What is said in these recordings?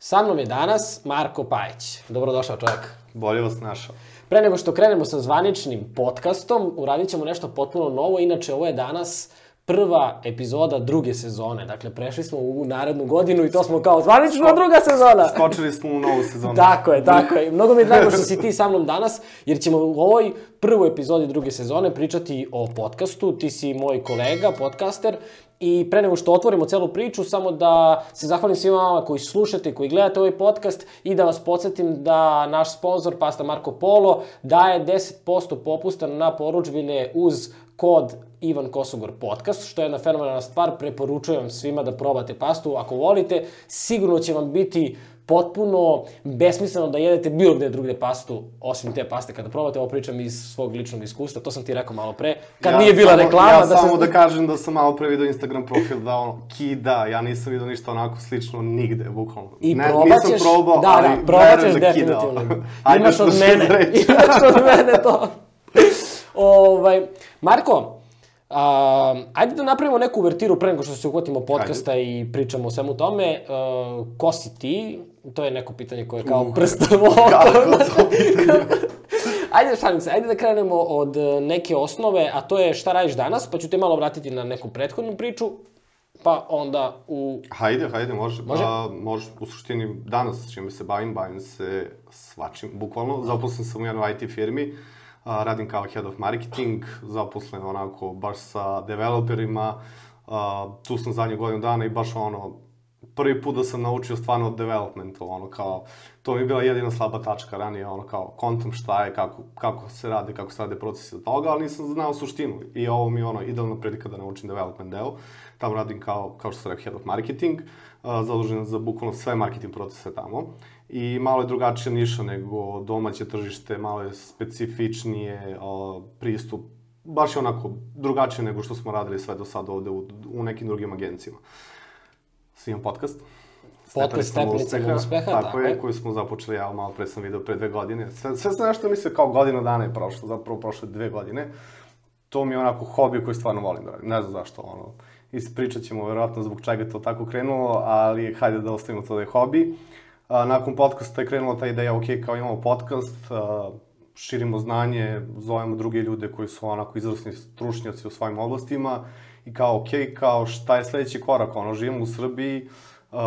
Sa mnom je danas Marko Pajić. Dobrodošao čovjek. Bolje vas našao. Pre nego što krenemo sa zvaničnim podcastom, uradit ćemo nešto potpuno novo. Inače, ovo je danas prva epizoda druge sezone. Dakle, prešli smo u narednu godinu i to smo kao zvanično Sko- druga sezona. Skočili smo u novu sezonu. Tako je, tako je. Mnogo mi je drago što si ti sa mnom danas, jer ćemo u ovoj prvoj epizodi druge sezone pričati o podcastu. Ti si moj kolega, podcaster, I pre nego što otvorimo celu priču, samo da se zahvalim svima vama koji slušate i koji gledate ovaj podcast i da vas podsjetim da naš sponsor Pasta Marco Polo daje 10% popusta na poručbine uz kod Ivan Kosogor podcast, što je jedna fenomenalna stvar, preporučujem svima da probate pastu, ako volite, sigurno će vam biti potpuno besmisleno da jedete bilo gde drugde pastu, osim te paste. Kada probate, ovo pričam iz svog ličnog iskustva, to sam ti rekao malo pre, kad Ja nije bila samo- reklama. Ja da samo se... da kažem da sam malo pre vidio Instagram profil da ono, kida, ja nisam vidio ništa onako slično nigde, bukvalno. I ne, nisam probao, da, ali da, probat verujem ćeš da definitivno. Ajde, Imaš od mene, imaš od mene to. ovaj, Marko, a, ajde da napravimo neku uvertiru pre nego što se uhvatimo podcasta i pričamo o svemu tome. A, ko si ti? To je neko pitanje koje je kao Uh, prst u oko. Kako to pitanje? Ajde, šalim se, ajde da krenemo od e, neke osnove, a to je šta radiš danas, pa ću te malo vratiti na neku prethodnu priču, pa onda u... Hajde, hajde, može. Može? A, može, u suštini, danas čime se bavim, bavim se svačim, bukvalno. Zaposlen sam u jednoj IT firmi, a, radim kao head of marketing, zaposlen onako baš sa developerima, tu sam zadnju godinu dana i baš ono, prvi put da sam naučio stvarno od developmenta, ono kao, to mi je bila jedina slaba tačka ranije, ono kao, kontam šta je, kako, kako se rade, kako se rade procesi od toga, ali nisam znao suštinu. I ovo mi je ono, idealna prilika da naučim development deo. Tamo radim kao, kao što sam rekao, head of marketing, a, zadužen za bukvalno sve marketing procese tamo. I malo je drugačija niša nego domaće tržište, malo je specifičnije a, pristup, baš je onako drugačije nego što smo radili sve do sada ovde u, u nekim drugim agencijama. Snimam podcast. Podcast Stepenicama uspeha, tako, tako je, je. koju smo započeli, ja malo pre sam video pre dve godine. Sve, sve sam nešto mislio kao godinu dana je prošlo, zapravo prošle dve godine. To mi je onako hobi koji stvarno volim da radim. Ne znam zašto, ono, ispričat ćemo verovatno zbog čega je to tako krenulo, ali hajde da ostavimo to da je hobi. A, nakon podcasta je krenula ta ideja, ok, kao imamo podcast, a, širimo znanje, zovemo druge ljude koji su onako izvrsni stručnjaci u svojim oblastima i kao, ok, kao šta je sledeći korak, ono, živimo u Srbiji, uh,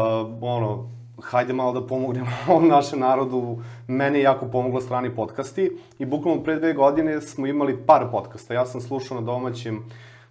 ono, hajde malo da pomognemo ovom našem narodu. Meni je jako pomogla strani podcasti i bukvalno pre dve godine smo imali par podcasta. Ja sam slušao na domaćem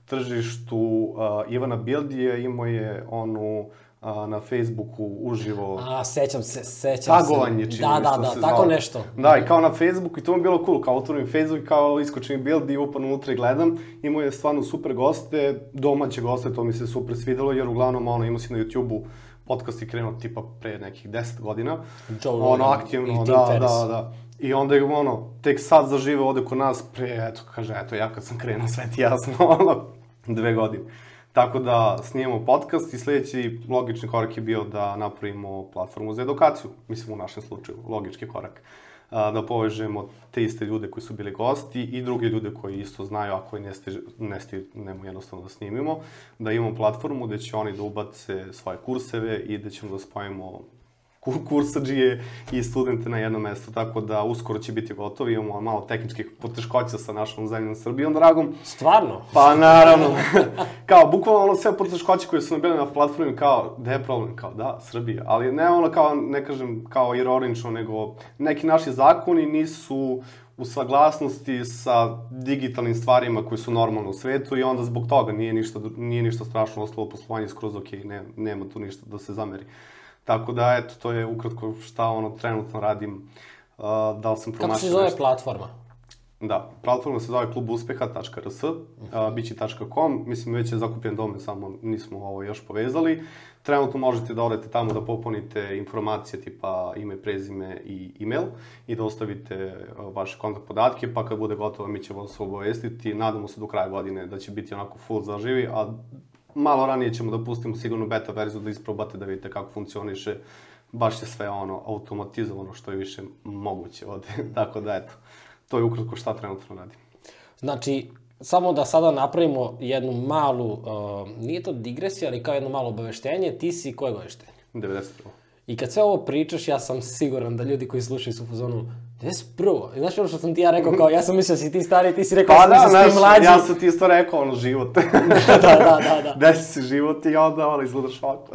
tržištu uh, Ivana Bildije, imao je onu uh, na Facebooku uživo A, sećam se, sećam tagovanje, se. čini Da, da, da, se tako nešto. Da, i kao na Facebooku i to mi je bilo cool, kao otvorim Facebook, kao iskočim build i upadno unutra i gledam. Imao je stvarno super goste, domaće goste, to mi se super svidelo, jer uglavnom ono, imao si na YouTube-u podcast i krenuo tipa pre nekih 10 godina. Joe ono, Rogan aktivno, da, Ferriss. da, da. I onda je ono, tek sad zažive ovde kod nas, pre, eto, kaže, eto, ja kad sam krenuo, sve ti jasno, ono, dve godine. Tako da snimamo podcast i sledeći logični korak je bio da napravimo platformu za edukaciju, mislim u našem slučaju, logički korak. Da povežemo te iste ljude koji su bili gosti i druge ljude koji isto znaju, a koji ne, stiž, ne stignemo jednostavno da snimimo, da imamo platformu gde će oni da ubace svoje kurseve i da ćemo da spojimo kursađije i studente na jedno mesto, tako da uskoro će biti gotovi, imamo malo tehničkih poteškoća sa našom zemljom Srbijom, dragom, Stvarno? Pa naravno. kao, bukvalno ono sve poteškoće koje su nam bile na platformi, kao, gde je problem? Kao, da, Srbija. Ali ne ono kao, ne kažem, kao ironično, nego neki naši zakoni nisu u saglasnosti sa digitalnim stvarima koji su normalne u svetu i onda zbog toga nije ništa, nije ništa strašno ostalo poslovanje skroz ok, ne, nema tu ništa da se zameri. Tako da, eto, to je ukratko šta ono trenutno radim. Uh, da li sam Kako promašio se zove nešto? platforma? Da, platforma se zove klubuspeha.rs, uh, bići.com, mislim već je zakupljen domen, samo nismo ovo još povezali. Trenutno možete da odete tamo da popunite informacije tipa ime, prezime i email i da ostavite uh, vaše kontakt podatke, pa kad bude gotovo mi ćemo vas obavestiti. Nadamo se do kraja godine da će biti onako full zaživi, a malo ranije ćemo da pustimo sigurno beta verziju da isprobate da vidite kako funkcioniše. Baš je sve ono automatizovano što je više moguće ovde. Tako da eto, to je ukratko šta trenutno radim. Znači, samo da sada napravimo jednu malu, uh, nije to digresija, ali kao jedno malo obaveštenje, ti si koje godište? 91. I kad sve ovo pričaš, ja sam siguran da ljudi koji slušaju su u fazonu, gde si prvo? Znaš ono što sam ti ja rekao, kao ja sam mislio da si ti stari, ti si rekao Pa ja sam da, da znaš, mlađi. ja sam ti isto rekao, ono, život. da, da, da, da. Desi se život i onda, ono, izgledaš ovako.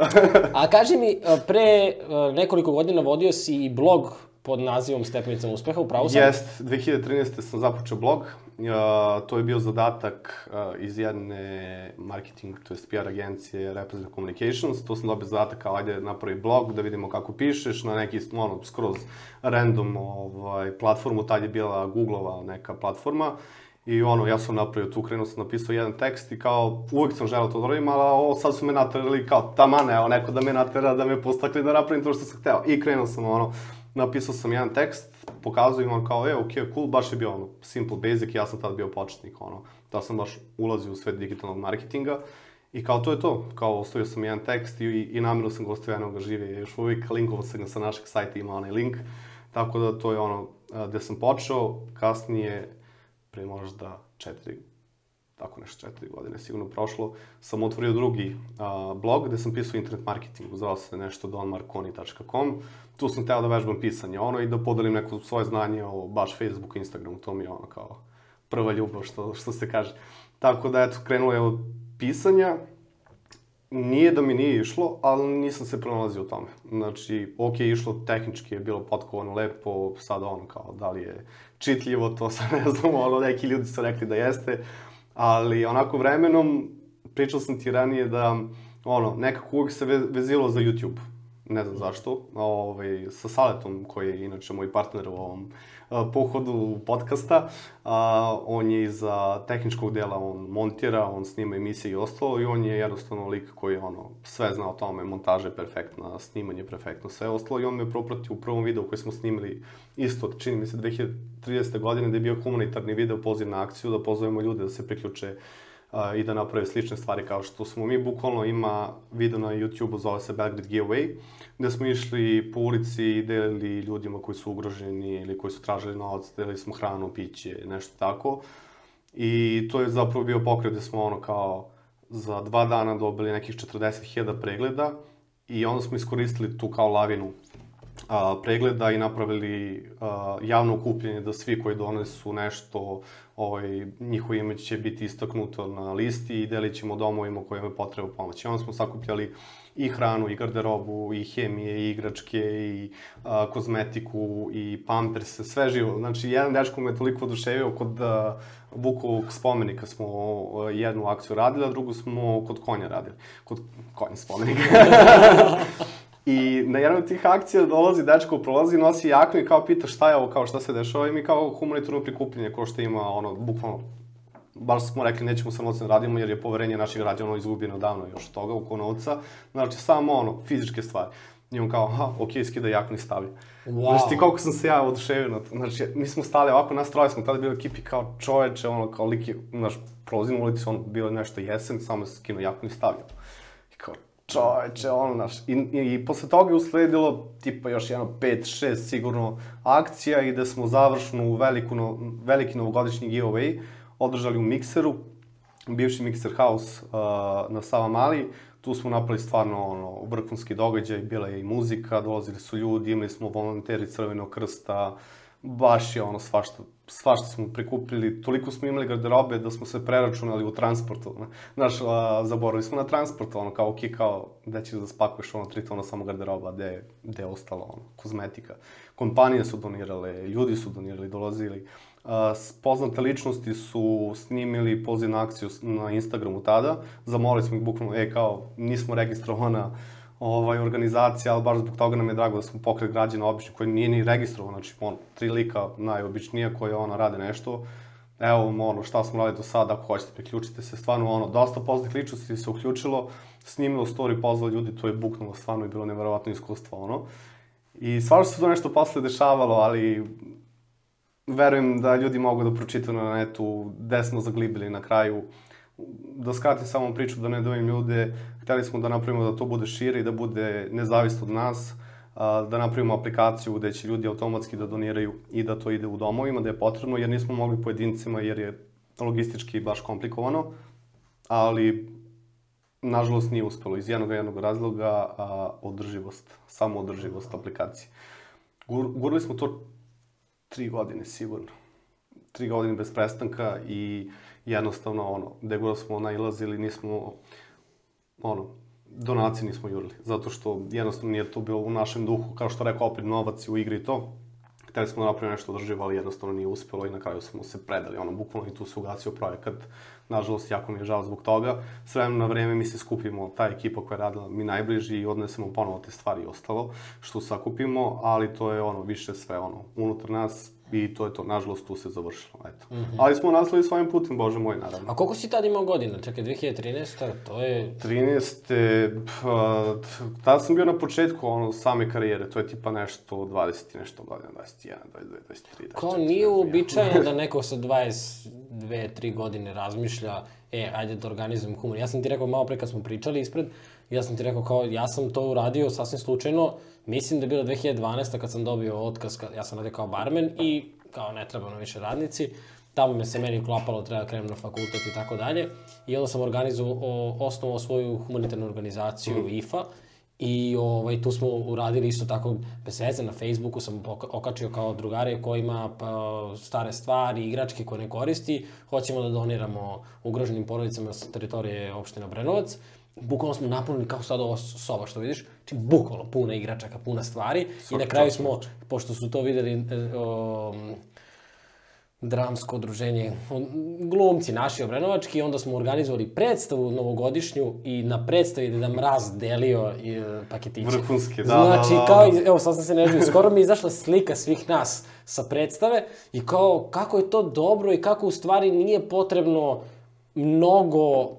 A kaži mi, e, pre e, nekoliko godina vodio si i blog pod nazivom Stepenicama uspeha, upravo sam? Jest, 2013. sam započeo blog. Uh, to je bio zadatak uh, iz jedne marketing, to je PR agencije Represent Communications. To sam dobio zadatak kao ajde napravi blog da vidimo kako pišeš na neki ono, skroz random ovaj, platformu. Tad je bila Googleova neka platforma. I ono, ja sam napravio tu, krenuo sam napisao jedan tekst i kao, uvek sam želeo to da radim, ali ovo sad su me naterali kao, taman, evo, neko da me natera, da me postakli da napravim to što sam hteo. I krenuo sam, ono, napisao sam jedan tekst, pokazao im on kao, e, ok, cool, baš je bio ono, simple, basic, ja sam tad bio početnik, ono, da sam baš ulazio u svet digitalnog marketinga. I kao to je to, kao ostavio sam jedan tekst i, i namjerno sam ga ostavio jednog ga žive, još uvijek linkovao sam ga sa našeg sajta, ima onaj link, tako da to je ono gde sam počeo, kasnije, pre možda četiri, tako nešto četiri godine sigurno prošlo, sam otvorio drugi a, blog gde sam pisao internet marketingu, zvao se nešto donmarconi.com. Tu sam teo da vežbam pisanje ono i da podelim neko svoje znanje o baš Facebooku, Instagramu, to mi je ono kao prva ljubav što, što se kaže. Tako da eto, krenulo je od pisanja, nije da mi nije išlo, ali nisam se pronalazio u tome. Znači, ok, išlo tehnički je bilo potkovano lepo, sad ono kao, da li je čitljivo, to sad ne znam, ono, neki ljudi su rekli da jeste, ali onako vremenom, pričao sam ti ranije da, ono, nekako uvijek se vezilo za YouTube. Ne znam zašto, ovaj, sa Saletom, koji je inače moj partner u ovom pohodu podcasta, a, on je iza tehničkog dela, on montira, on snima emisije i ostalo i on je jednostavno lik koji ono, sve zna o tome, montaža je perfektna, snimanje je perfektno, sve ostalo i on me propratio u prvom videu koji smo snimili isto, čini mi se 2030. godine, da je bio humanitarni video poziv na akciju, da pozovemo ljude da se priključe i da naprave slične stvari kao što smo mi. Bukvalno ima video na YouTube-u, zove se Belgrade Giveaway, gde smo išli po ulici i delili ljudima koji su ugroženi ili koji su tražili novac, delili smo hranu, piće, nešto tako. I to je zapravo bio pokret gde smo ono kao za dva dana dobili nekih 40.000 pregleda i onda smo iskoristili tu kao lavinu a, pregleda i napravili a, javno okupljenje da svi koji donesu nešto, ovaj, njihovo ime će biti istaknuto na listi i delit ćemo domovima koje imaju potrebu pomoći. Onda smo sakupljali i hranu, i garderobu, i hemije, i igračke, i a, kozmetiku, i pamperse, sve živo. Znači, jedan dečko me toliko oduševio kod a, Bukovog spomenika smo a, jednu akciju radili, a drugu smo kod konja radili. Kod konja spomenika. I na jednu od tih akcija dolazi dečko, prolazi, nosi jaknu i kao pita šta je ovo, kao šta se dešava i mi kao humanitarno prikupljenje, ko što ima ono, bukvalno, baš smo rekli nećemo sa novcem da radimo jer je poverenje naših građana izgubljeno davno još toga oko novca, znači samo ono, fizičke stvari. I on kao, aha, ok, skida jaknu i stavlja. Wow. Znači ti koliko sam se ja oduševio na to. Znači, mi smo stali ovako, nas troje smo tada bili u ekipi kao čoveče, ono, kao lik je, znaš, prolazimo ulici, ono, bilo nešto jesen, samo je skinuo jaknu i stavio. I kao, čoveče, ono, znaš, i, i, i posle toga je usledilo, tipa, još jedno 5-6 sigurno akcija i da smo završnu veliku, no, veliki novogodišnji giveaway održali u Mikseru, bivši Mixer House uh, na Sava Mali, tu smo napravili stvarno ono, vrhunski događaj, bila je i muzika, dolazili su ljudi, imali smo volonteri Crvenog krsta, baš je ono svašta, svašta smo prikupili, toliko smo imali garderobe da smo se preračunali u transportu, znaš, a, zaboravili smo na transport, ono, kao, ok, kao, gde ćeš da spakuješ, ono, tri tona samo garderoba, gde, gde je ostalo, ono, kozmetika. Kompanije su donirale, ljudi su donirali, dolazili, a, poznate ličnosti su snimili poziv na akciju na Instagramu tada, zamolili smo ih bukvalno, e, kao, nismo registrovana, ovaj, organizacija, ali baš zbog toga nam je drago da smo pokret građana obični koji nije ni registrovan, znači on, tri lika najobičnije koje ona rade nešto, evo ono šta smo radili do sada, ako hoćete priključite se, stvarno ono, dosta poznatih ličnosti se uključilo, snimilo story, pozvali ljudi, to je buknulo, stvarno je bilo neverovatno iskustvo, ono. I stvarno se to nešto posle dešavalo, ali verujem da ljudi mogu da pročitaju na netu gde smo zaglibili na kraju, da skratim samo priču, da ne dovim ljude, hteli smo da napravimo da to bude šire i da bude nezavisno od nas, da napravimo aplikaciju gde će ljudi automatski da doniraju i da to ide u domovima, da je potrebno, jer nismo mogli pojedincima, jer je logistički baš komplikovano, ali nažalost nije uspelo iz jednog jednog razloga, a, održivost, samo održivost aplikacije. Gur, gurali smo to tri godine sigurno. Tri godine bez prestanka i jednostavno ono, gde god smo nailazili nismo ono, donacije nismo jurili, zato što jednostavno nije to bilo u našem duhu, kao što rekao opet novac u igri i to. Hteli smo da napravimo nešto održivo, ali jednostavno nije uspelo i na kraju smo se predali, ono, bukvalno i tu se ugasio projekat. Nažalost, jako mi je žao zbog toga. S vremenom na vreme mi se skupimo, ta ekipa koja je radila mi najbliži i odnesemo ponovo te stvari i ostalo, što sakupimo, ali to je ono, više sve ono, unutar nas, I to je to, nažalost, tu se završilo, eto. Mm -hmm. Ali smo nastavili svojim putem, bože moj, naravno. A koliko si tad imao godina? Čekaj, 2013. To je... 13. Pa, tada sam bio na početku ono, same karijere, to je tipa nešto 20 i nešto godina, 21, 22, 23, 24. Kao nije uobičajeno da neko sa 22, 3 godine razmišlja, e, ajde da organizujem humor. Ja sam ti rekao malo pre kad smo pričali ispred, ja sam ti rekao kao, ja sam to uradio sasvim slučajno, mislim da je bilo 2012. kad sam dobio otkaz, ja sam radio kao barmen i kao ne treba na više radnici, tamo me se meni uklapalo, treba da krenem na fakultet i tako dalje. I onda sam organizovao, osnovao svoju humanitarnu organizaciju mm. IFA I ovaj, tu smo uradili isto tako bez veze, na Facebooku sam okačio kao drugare koji ima pa, stare stvari, igračke koje ne koristi, hoćemo da doniramo ugroženim porodicama sa teritorije opštine Brenovac bukvalno smo napunili kao sad ova soba što vidiš, znači bukvalno puna igračaka, puna stvari. Svaki i na kraju smo, pošto su to videli um, dramsko udruženje, glumci naši obrenovački, onda smo organizovali predstavu novogodišnju i na predstavi da mraz delio i, e, paketiće. Vrhunski, da, znači, da, da, kao, evo, sad sam se nežio, skoro mi je izašla slika svih nas sa predstave i kao, kako je to dobro i kako u stvari nije potrebno mnogo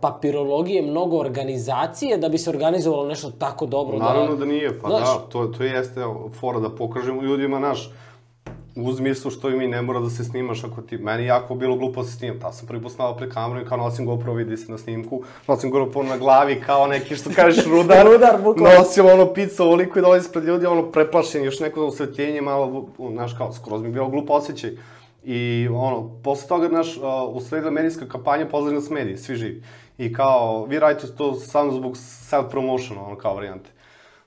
papirologije, mnogo organizacije da bi se organizovalo nešto tako dobro. Da- Naravno da, da nije, pa znaš, da, to, to jeste fora da pokažemo ljudima naš, u smislu što i mi ne mora da se snimaš ako ti, meni jako bilo glupo da se snimam, ta sam prvi put snala pre kamerom i kao nosim GoPro vidi se na snimku, nosim GoPro na glavi kao neki što kažeš rudar, rudar bukvalno. nosim ono pizza ovoliko i dolazi ispred ljudi ono preplašen, još neko osvetljenje malo, znaš kao, skroz mi bilo glupo osjećaj. I ono, posle toga naš, uh, usledila medijska kampanja, pozdrav nas mediji, svi živi. I kao, vi radite to samo zbog self-promotion, ono, kao varijante.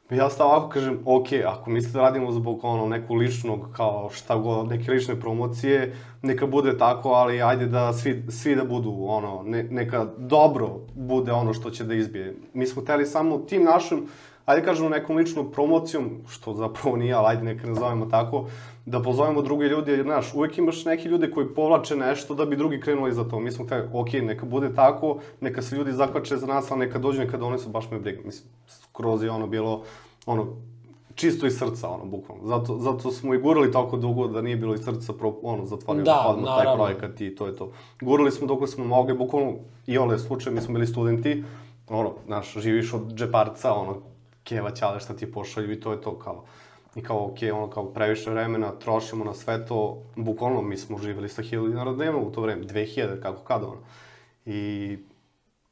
Ja stavno ovako kažem, ok, ako mislite da radimo zbog ono, nekog ličnog, kao šta god, neke lične promocije, neka bude tako, ali ajde da svi, svi da budu, ono, ne, neka dobro bude ono što će da izbije. Mi smo teli samo tim našim, ajde kažemo nekom ličnom promocijom, što zapravo nije, ali ajde neka nazovemo tako, da pozovemo druge ljude, jer znaš, uvek imaš neki ljude koji povlače nešto da bi drugi krenuli za to. Mi smo hteli, ok, neka bude tako, neka se ljudi zakvače za nas, ali neka dođu, neka donesu, baš me briga. Mislim, skroz je ono bilo, ono, čisto iz srca, ono, bukvalno. Zato, zato smo i gurali tako dugo da nije bilo iz srca, pro, ono, zatvorio da, odmah taj projekat i to je to. Gurali smo dok smo mogli, bukvalno, i ole slučaj, mi smo bili studenti, ono, znaš, živiš od džeparca, ono, keva ćale šta ti pošalju i to je to kao I kao, ok, ono, kao previše vremena trošimo na sve to, bukvalno mi smo živeli sa 1000 dinara dnevno u to vreme, 2000, kako kada, ono. I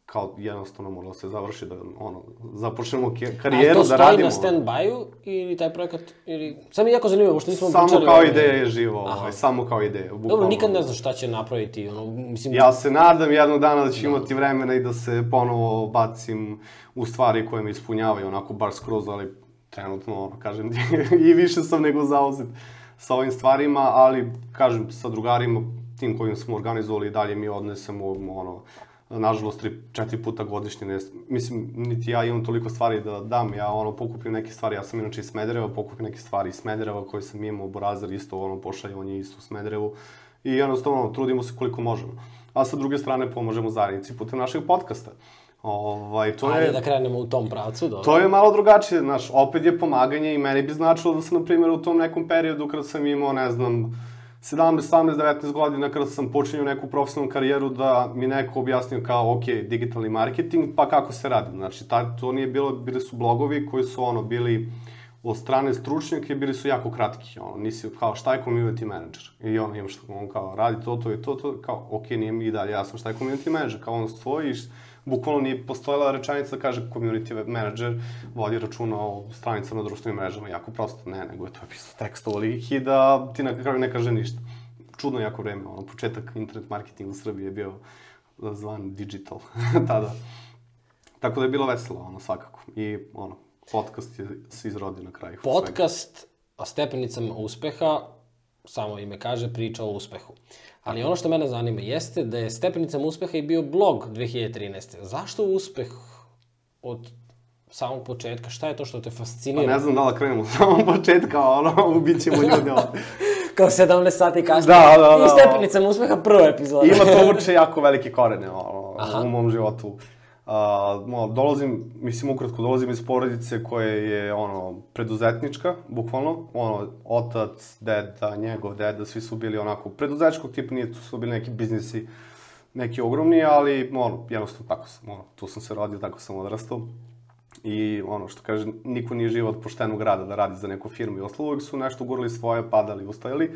kao jednostavno moralo se završi da ono započnemo karijeru da radimo. A to stoji na stand-by-u ili taj projekat ili sad mi je jako zanimljivo što nismo samo pričali. Samo kao ideja je živo, ovaj, samo kao ideja. Bukvalno. Dobro, nikad ne znaš šta će napraviti, ono mislim Ja se nadam jednog dana da ću da. imati vremena i da se ponovo bacim u stvari koje me ispunjavaju onako bar skroz, ali trenutno, ono, kažem i više sam nego zauzet sa ovim stvarima, ali, kažem, sa drugarima, tim kojim smo organizovali, dalje mi odnesemo, ono, nažalost, tri, četiri puta godišnje, ne, mislim, niti ja imam toliko stvari da dam, ja, ono, pokupim neke stvari, ja sam inače iz Smedereva, pokupim neke stvari iz Smedereva koje sam imao, Borazar isto, ono, pošalje, on je isto u Smederevu, i jednostavno, trudimo se koliko možemo. A sa druge strane, pomažemo zajednici putem našeg podcasta. Ovaj, to je, da krenemo u tom pravcu, dobro. To je malo drugačije, znaš, opet je pomaganje i meni bi značilo da sam, na primjer, u tom nekom periodu kad sam imao, ne znam, 17, 18, 19 godina kada sam počinio neku profesionalnu karijeru da mi neko objasnio kao, ok, digitalni marketing, pa kako se radi. Znači, ta, to nije bilo, bili su blogovi koji su, ono, bili od strane stručnjaka i bili su jako kratki, ono, nisi kao šta je community manager i ono imaš on kao radi to, to i to, to, kao ok, nije mi i dalje jasno šta je community manager, kao on stojiš, bukvalno nije postojala rečenica da kaže community manager vodi računa o stranicama na društvenim mrežama, jako prosto, ne, nego je to pisao tekst ovolik i da ti na kraju ne kaže ništa. Čudno jako vreme, ono, početak internet marketinga u Srbiji je bio zvan digital tada. Tako da je bilo veselo, ono, svakako. I, ono, podcast je se izrodio na kraju. svega. Podcast o stepenicama uspeha, samo ime kaže, priča o uspehu. Ali ono što mene zanima jeste da je stepenicama uspeha i bio blog 2013. Zašto uspeh od samog početka? Šta je to što te Pa fascinira? ne znam da li krenemo od samog početka, ono, ubit ćemo ljude ovde. Kao 17 sati kasnije. Da, da, da. I stepenicama uspeha prva epizoda. Ima to uče jako velike korene ono, Aha. u mom životu. Uh, mo, dolazim, mislim ukratko, dolazim iz porodice koja je ono, preduzetnička, bukvalno. Ono, otac, deda, njegov deda, svi su bili onako preduzetničkog tipa, nije tu su bili neki biznisi, neki ogromni, ali ono, jednostavno tako sam, ono, tu sam se rodio, tako sam odrastao. I ono što kaže, niko nije živo od poštenog rada da radi za neku firmu i ostalo, uvijek su nešto gurali svoje, padali, ustajali.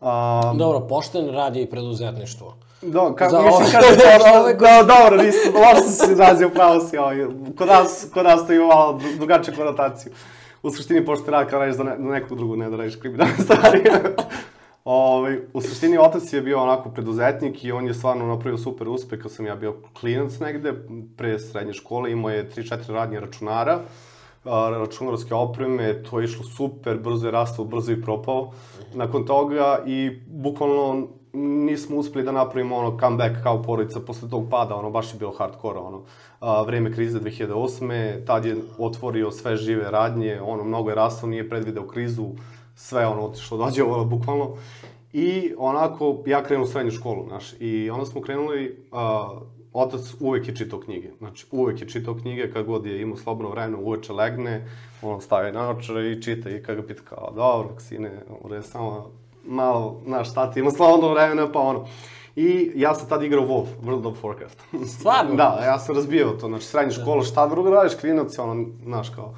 A, Dobro, pošten rad je i preduzetništvo. Da, kako Za mislim ove- to ove da, dobro, nisam, loše sam se izrazio, pravo si, ovaj, kod nas, kod nas to ima malo dru- drugačiju konotaciju. U suštini, pošto rad kao radiš za, ne, za nekog drugog, ne da radiš kriminalne stvari. Ovaj, u suštini, otac je bio onako preduzetnik i on je stvarno napravio super uspeh kad sam ja bio klinac negde, pre srednje škole, imao je 3-4 radnje računara, a, računarske opreme, to je išlo super, brzo je rastao, brzo je propao. Nakon toga i bukvalno nismo uspeli da napravimo ono comeback kao porodica posle tog pada, ono baš je bilo hardcore, ono. A, vreme krize 2008. Tad je otvorio sve žive radnje, ono, mnogo je rastao, nije predvideo krizu, sve ono otišlo dođe, ono, bukvalno. I onako, ja krenuo u srednju školu, znaš, i onda smo krenuli, a, otac uvek je čitao knjige, znači uvek je čitao knjige, kad god je imao slobodno vreme, uveče legne, ono stavi naočare i čita i kad ga pita kao, dobro, sine, ure, samo malo, znaš, šta ti ima slobodno vremena, pa ono. I ja sam tad igrao WoW, World of Warcraft. Stvarno? da, ja sam razbijao to, znači srednja škola, šta drugo radiš, klinac, ono, znaš, kao.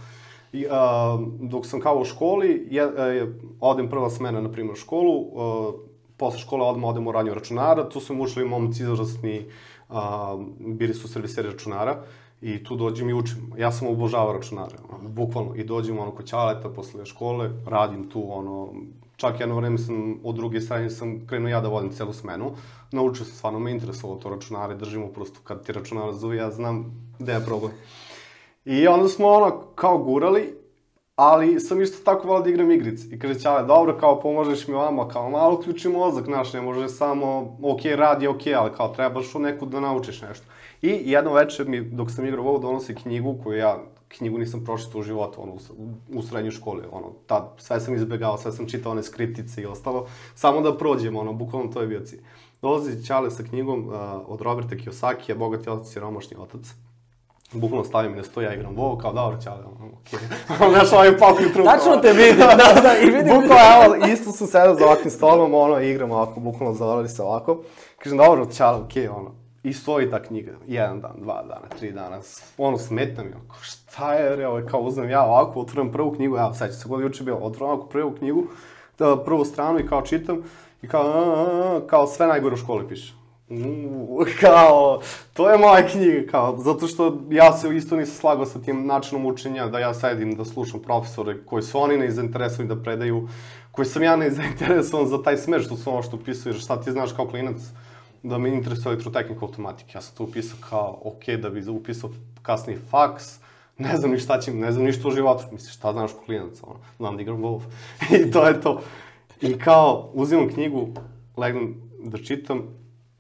I, a, dok sam kao u školi, je, je, odem prva smena, na primjer, u školu, a, posle škole odmah odem u radnju računara, tu su mi ušli momci izrasni, a, bili su serviseri računara, i tu dođem i učim. Ja sam obožavao računare, bukvalno. I dođem ono kod ćaleta posle škole, radim tu ono, čak jedno vreme sam, od druge strane sam krenuo ja da vodim celu smenu. Naučio sam, stvarno me interesovalo to računare, držimo prosto kad ti računar zove, ja znam gde je problem. I onda smo ono kao gurali, ali sam isto tako volao da igram igrice. I kaže Ćale, dobro, kao pomožeš mi vama, kao malo uključi mozak, znaš, ne može samo, ok, radi, ok, ali kao trebaš u neku da naučiš nešto. I jedno večer mi, dok sam igrao ovo, donosi knjigu koju ja, knjigu nisam pročitao u životu, ono, u, u srednjoj školi, ono, tad sve sam izbegao, sve sam čitao one skriptice i ostalo, samo da prođem, ono, bukvalno to je bio cilj. Dolazi Ćale sa knjigom uh, od Roberta Kiyosaki, Bogati otac i romašni otac bukvalno stavim mi na sto, ja igram WoW, kao dobro, čale, ono, okej. Okay. Znaš, ovaj pokoj trup. Tačno te vidim, da, da, i vidim. Bukvalno, evo, isto sam sedao za ovakvim stolom, ono, igram ovako, bukvalno zavrali se ovako. Kažem, dobro, čale, okej, okay, ono. I stoji ta knjiga, jedan dan, dva dana, tri dana, ono, smeta mi, ono, šta je, re, ovo, kao uzmem ja ovako, otvorim prvu knjigu, evo, seća se kod juče bilo, otvorim ovako prvu knjigu, da, prvu stranu i kao čitam, i kao, a, a, a, kao sve najgore u školi piše. Kao, to je moja knjiga, kao, zato što ja se isto nisam slagao sa tim načinom učenja, da ja sedim, da slušam profesore koji su oni nezainteresovani da predaju, koji sam ja nezainteresovan za taj smer što su ono što upisuju, jer šta ti znaš kao klinac, da me interesuje elektrotehnika automatike. Ja sam to upisao kao, ok, da bi upisao kasnije faks, ne znam ni šta ćem, ne znam ništa o životu. Misliš, šta znaš ko klinac, ono, znam da igram golf. I to je to. I kao, uzimam knjigu, legnem da čitam,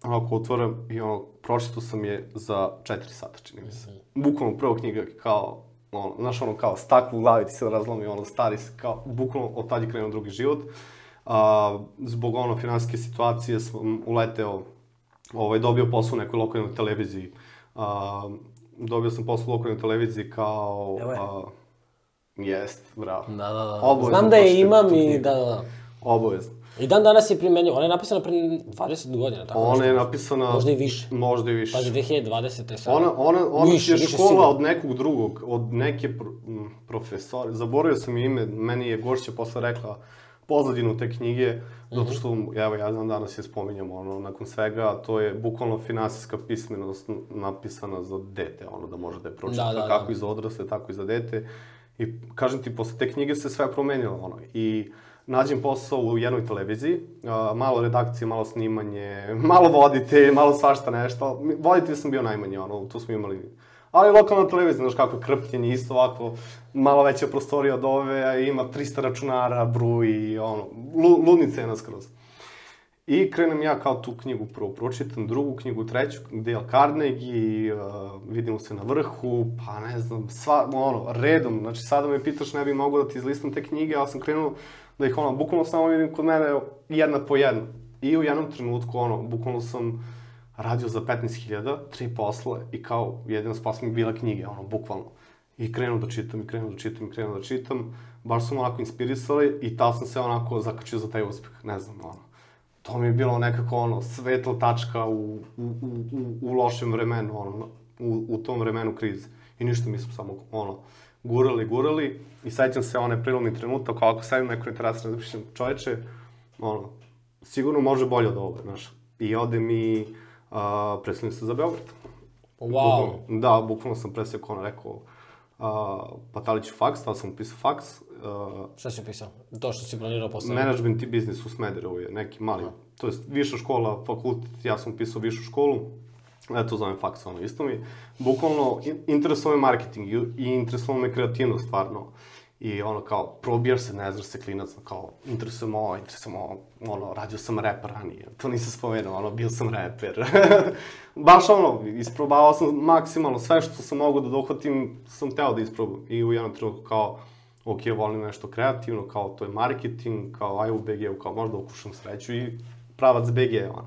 onako otvoram i ono, pročitao sam je za 4 sata, čini mi se. Bukvalno prva knjiga kao, ono, znaš ono kao staklo u glavi ti se razlomi, ono stari se, kao, bukvalno od tad je krenuo drugi život. A, zbog ono finansijske situacije sam uleteo, ovaj, dobio posao u nekoj lokalnoj televiziji. A, dobio sam posao u lokalnoj televiziji kao... Evo je. A, jest, bravo. Da, da, da. Obavezno Znam da je imam i da, da, da. Obavezno. I dan danas je primenjiv. Ona je napisana pre 20 godina, tako Ona je napisana... Možda i više. Možda i više. Pazi, 2020. je sad. Ona, ona, ona Više, je više škola sigurno. od nekog drugog, od neke pro, profesore. Zaboravio sam ime, meni je gošća posle rekla pozadinu te knjige, zato Mhm. što, evo, ja znam danas je spominjamo, ono, nakon svega, to je bukvalno finansijska pismenost napisana za dete, ono, da može da je pročita, Da, da, da. kako i za odrasle, tako i za dete. I, kažem ti, posle te knjige se sve promenilo, ono, i nađem posao u jednoj televiziji, malo redakcije, malo snimanje, malo vodite, malo svašta nešto. Voditelj sam bio najmanje, ono, tu smo imali Ali lokalna televizija, znaš kako je krpljenje, isto ovako, malo veća prostorija od ove, a ima 300 računara, bruji, ono, lu, ludni cena skroz. I krenem ja kao tu knjigu prvo pročitam, drugu knjigu, treću, Dale Carnegie, uh, vidimo se na vrhu, pa ne znam, sva, ono, redom, znači sada me pitaš, ne bih mogao da ti izlistam te knjige, ali sam krenuo da ih, ono, bukvalno samo vidim kod mene jedna po jedna. I u jednom trenutku, ono, bukvalno sam radio za 15.000, tri posle i kao jedina spas mi bila knjige, ono, bukvalno. I krenuo da čitam, i krenuo da čitam, i krenuo da čitam. Baš sam onako inspirisali i tad sam se onako zakačio za taj uspeh, ne znam, ono to mi je bilo nekako ono, svetla tačka u, u, u, u lošem vremenu, ono, u, u tom vremenu krize. I ništa, mi samo, ono, gurali, gurali i sećam se onaj prilomni trenutak, ako sedim neko interesan, da pišem, čoveče, ono, sigurno može bolje od ovoga, znaš. I ode mi, predstavljam se za Beograd. Wow. Bukvalno, da, bukvalno sam presjeko, ono, rekao, uh, pa da li ću faks, tada sam upisao faks, Uh, Šta si pisao? To što si planirao posle? Management i biznis u Smederevu je neki mali, no. to je viša škola, fakultet, ja sam pisao višu školu, eto zovem faks, ono, isto mi. Bukvalno, interesuje me marketing i, i interesuje me kreativnost, stvarno. I ono kao, probijaš se, ne znaš se klinac, kao, interesuje me ovo, interesuje me ovo, ono, radio sam rap ranije, to nisam spomenuo, ono, bio sam reper. Baš ono, isprobavao sam maksimalno sve što sam mogu da dohvatim, sam teo da isprobam. I u jednom trenutku kao, ok, volim nešto kreativno, kao to je marketing, kao aj u BG-u, kao možda ukušam sreću i pravac BG, ono.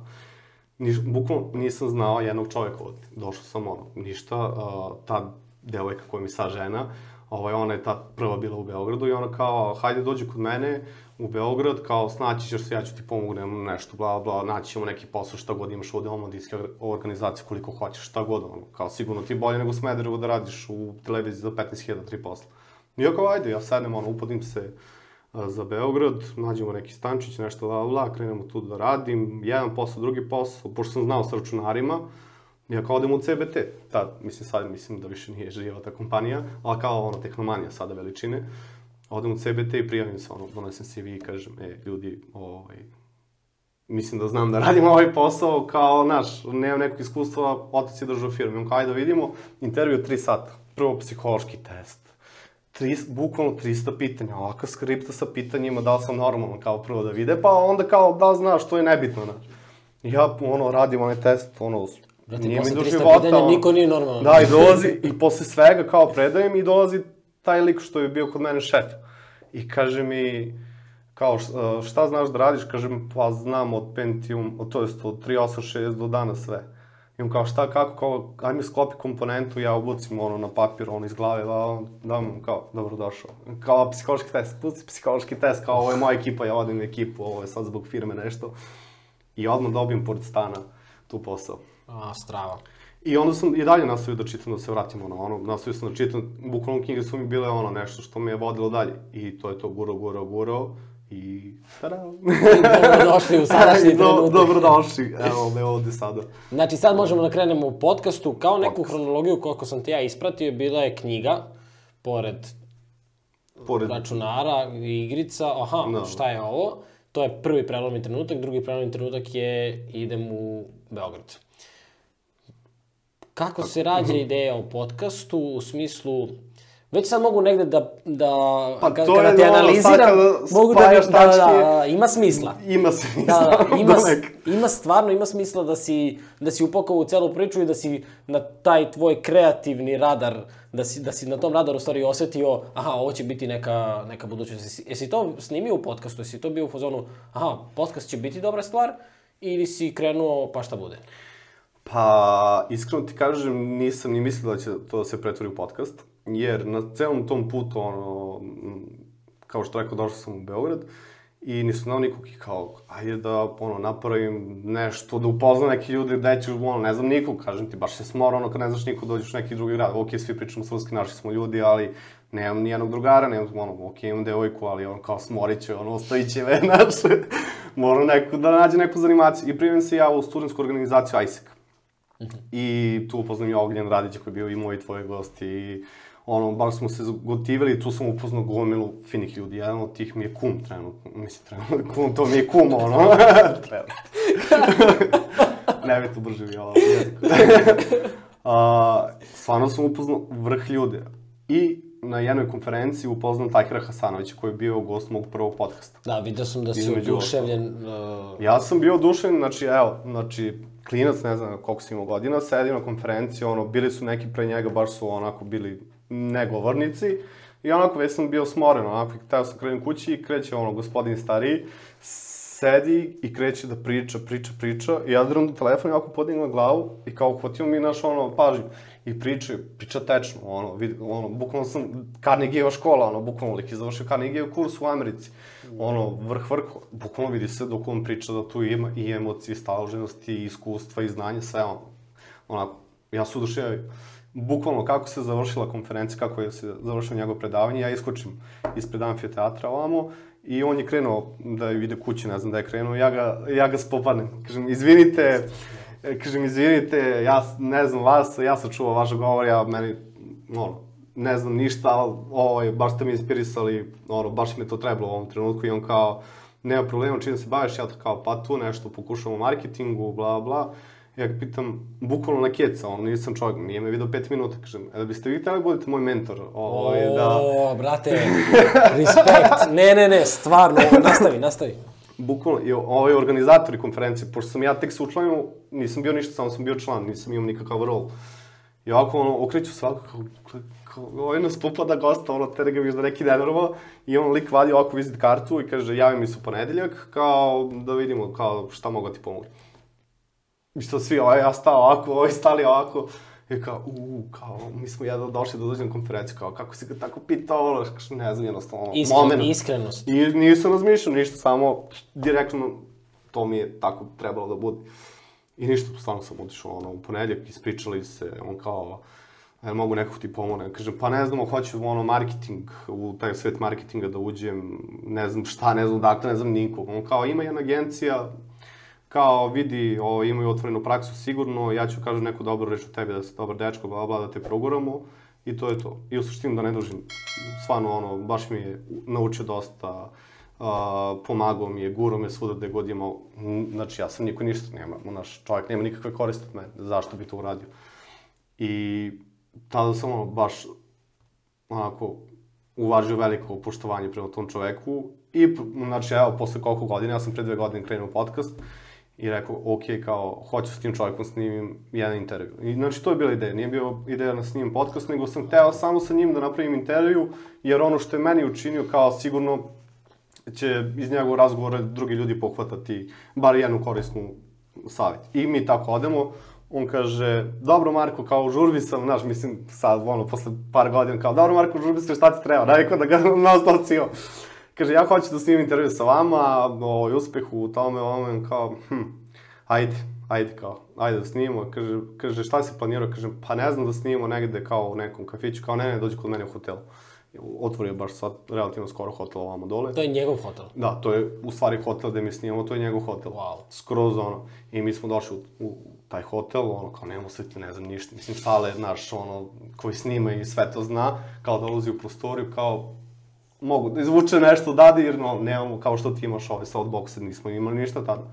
Niš, bukvalno nisam znao jednog čoveka ovde. Došao sam, ono, ništa, uh, ta devojka koja mi sa žena, ovaj, ona je ta prva bila u Beogradu i ona kao, hajde dođi kod mene u Beograd, kao, snaći ćeš se, ja ću ti pomognem nešto, bla, bla, naći ćemo neki posao, šta god imaš ovde, omladinske organizacije, koliko hoćeš, šta god, ono, kao, sigurno ti bolje nego Smederevo da radiš u televiziji za 15.000, tri posla. I ja kao, ajde, ja sednem, ono, upodim se a, za Beograd, nađemo neki stančić, nešto la, la, krenemo tu da radim, jedan posao, drugi posao, pošto sam znao sa računarima, ja kao odem u CBT, tad, mislim, sad mislim da više nije živa ta kompanija, ali kao ono, tehnomanija sada veličine, odem u CBT i prijavim se, ono, donesem CV i kažem, e, ljudi, ovaj, mislim da znam da radim ovaj posao, kao, naš, nemam nekog iskustva, otac je držao firmu, on kao, ajde da vidimo, intervju 3 sata, prvo psihološki test, tri, bukvalno 300 pitanja, ovaka skripta sa pitanjima da li sam normalan kao prvo da vide, pa onda kao da znaš, to je nebitno, znaš. Ja, ono, radim onaj test, ono, Brate, nije mi do života. Pitanja, niko nije normalan. Da, i dolazi, i posle svega kao predajem i dolazi taj lik što je bio kod mene šef. I kaže mi, kao šta znaš da radiš, kažem, pa znam od Pentium, to jest od 386 do dana sve. I on kao šta, kako, kao, aj mi sklopi komponentu, ja obucim ono na papir, ono iz glave, da, da mu kao, dobro došao. Kao psihološki test, pusti psihološki test, kao ovo je moja ekipa, ja odim u ekipu, ovo je sad zbog firme nešto. I odmah dobijem pored stana tu posao. A, strava. I onda sam i dalje nastavio da čitam, da se vratimo na ono, nastavio sam da čitam, bukvalno knjige su mi bile ono nešto što me je vodilo dalje. I to je to guro, guro, guro. I tada. Dobrodošli u sadašnji trenutak. Do, dobrodošli, evo me ovde sada. Znači sad možemo da krenemo u podcastu. Kao neku Podcast. hronologiju koliko sam te ja ispratio, bila je knjiga, pored, pored... računara i igrica. Aha, no. Da. šta je ovo? To je prvi prelomni trenutak, drugi prelomni trenutak je idem u Beograd. Kako se rađa ideja o podcastu u smislu Već sad mogu negde da, da pa, kada, kada te analiziram, mogu da, da, da, da, ima smisla. Ima smisla, da, da, ima, ima stvarno, ima smisla da si, da si upakao u celu priču i da si na taj tvoj kreativni radar, da si, da si na tom radaru stvari osetio, aha, ovo će biti neka, neka budućnost. Jesi, jesi to snimio u podcastu, jesi to bio u fazonu, aha, podcast će biti dobra stvar, ili si krenuo pa šta bude? Pa, iskreno ti kažem, nisam ni mislio da će to da se pretvori u podcast jer na celom tom putu, ono, kao što rekao, došao sam u Beograd i nisam znao nikog i kao, ajde da, ono, napravim nešto, da upoznam neki ljudi, da ću, ono, ne znam nikog, kažem ti, baš se smora, ono, kad ne znaš nikog, dođeš u neki drugi grad, ok, svi pričamo srpski, naši smo ljudi, ali nemam nijednog drugara, nemam, ono, ok, imam devojku, ali on kao smorit će, ono, ostavit će me, znaš, moram neko, da nađe neku zanimaciju. I primim se ja u studentsku organizaciju ISEC. -hmm. I tu upoznam i Ognjen Radića koji je bio i moj i tvoj gost i ono, baš smo se gotivali, tu sam upoznao gomilu finih ljudi. Jedan od tih mi je kum trenutno, mislim trenutno, kum, to mi je kum, ono, ne bi tu brže mi ovo jeziku. A, stvarno sam upoznao vrh ljude. I na jednoj konferenciji upoznao Takira Hasanovića koji je bio gost mog prvog podcasta. Da, vidio sam da si oduševljen. Uh, Ja sam bio odušen, znači evo, znači klinac, ne znam koliko si imao godina, sedi na konferenciji, ono, bili su neki pre njega, baš su onako bili negovornici. I onako već sam bio smoren, onako, teo sam krenem kući i kreće ono, gospodin stariji, sedi i kreće da priča, priča, priča. I ja dram do telefon i ovako podignem glavu i kao hvatio mi naš ono, pažnju. I priča, priča tečno, ono, vid, ono, bukvalno sam Carnegieva škola, ono, bukvalno lik je završio Carnegijev kurs u Americi. Ono, vrh, vrh, bukvalno vidi se dok on priča da tu ima i emocije, i staloženosti, i iskustva, i znanje, sve ono. Onako, ja su oduševio. Bukvalno kako se završila konferencija, kako je se završilo njegovo predavanje, ja iskočim ispred amfiteatra ovamo i on je krenuo da ide kući, ne znam da je krenuo, ja ga, ja ga spopadnem. Kažem, izvinite, kažem, izvinite, ja ne znam vas, ja sam čuo vaš govor, ja meni, ono, ne znam ništa, ali ovaj, baš ste mi inspirisali, ono, baš mi je to trebalo u ovom trenutku i on kao, nema problema, čim se baviš, ja to kao, pa tu nešto pokušam u marketingu, bla, bla. Ja ga pitam, bukvalno na keca, ono, nisam čovjek, nije me video pet minuta, kažem, e da biste vi htjeli budete moj mentor, ovaj, da, O, brate, respekt. Ne, ne, ne, stvarno, nastavi, nastavi. bukvalno, i ovaj organizatori konferencije, pošto sam ja tek se učlanio, nisam bio ništa, samo sam bio član, nisam imao nikakav rol. I ovako, ono, okreću se ovako, kao, kao, kao ovaj nas popada gosta, ono, tere ga viš da neki nenorma, i on lik vadi ovako vizit kartu i kaže, javi mi se u ponedeljak, kao, da vidimo, kao, šta mogu da ti pomoći. I što svi, ovaj, ja stao ovako, ovaj stali ovako, i kao, u, kao, mi smo jedno došli da dođem na konferenciju, kao, kako si ga tako pitao, ono, kaže, ne znam, jednostavno, ono, Iskren, moment. iskrenost. I nisam razmišljao ništa, samo direktno to mi je tako trebalo da bude. I ništa, stvarno sam otišao ono, u ponedjeljak, ispričali se, on kao, jel mogu nekog ti pomogne? Kažem, pa ne znamo, hoću ono marketing, u taj svet marketinga da uđem, ne znam šta, ne znam dakle, ne znam nikog. On kao, ima jedna agencija, kao vidi, o, imaju otvorenu praksu sigurno, ja ću kažem neku dobru reč o tebi, da si dobar dečko, bla, bla, da te proguramo. I to je to. I u suštini da ne dužim, stvarno ono, baš mi je naučio dosta, uh, pomagao mi je, gurao me svuda gde god imao, znači ja sam niko ništa, nema, naš čovjek nema nikakve koriste od mene, zašto bi to uradio. I tada sam ono, baš onako uvažio veliko poštovanje prema tom čoveku i znači evo posle koliko godina, ja sam pre dve godine krenuo podcast i rekao, ok, kao, hoću s tim čovjekom snimim jedan intervju. I znači to je bila ideja, nije bio ideja da snimim podcast, nego sam hteo samo sa njim da napravim intervju, jer ono što je meni učinio, kao sigurno će iz njegovog razgovora drugi ljudi pohvatati bar jednu korisnu savjet. I mi tako odemo, on kaže, dobro Marko, kao žurbi sam, znaš, mislim, sad, ono, posle par godina, kao, dobro Marko, žurbi sam, šta ti treba? Rekao da ga cio. Kaže, ja hoću da snimim intervju sa vama, o uspehu u tome, ovome, kao, hm, ajde, ajde, kao, ajde da snimimo. Kaže, kaže, šta si planirao? Kažem, pa ne znam da snimimo negde kao u nekom kafiću, kao ne, ne, dođi kod mene u hotelu. Otvorio baš sad relativno skoro hotel ovamo dole. To je njegov hotel. Da, to je u stvari hotel gde mi snimamo, to je njegov hotel. Wow. Skroz ono. I mi smo došli u, u taj hotel, ono, kao nemamo svetlje, ne znam ništa. Mislim, sale, naš, ono, koji snima i sve to zna, kao da ulazi u prostoriju, kao, mogu da izvuče nešto odade, jer no, nemamo, kao što ti imaš ove soundboxe, nismo imali ništa tada.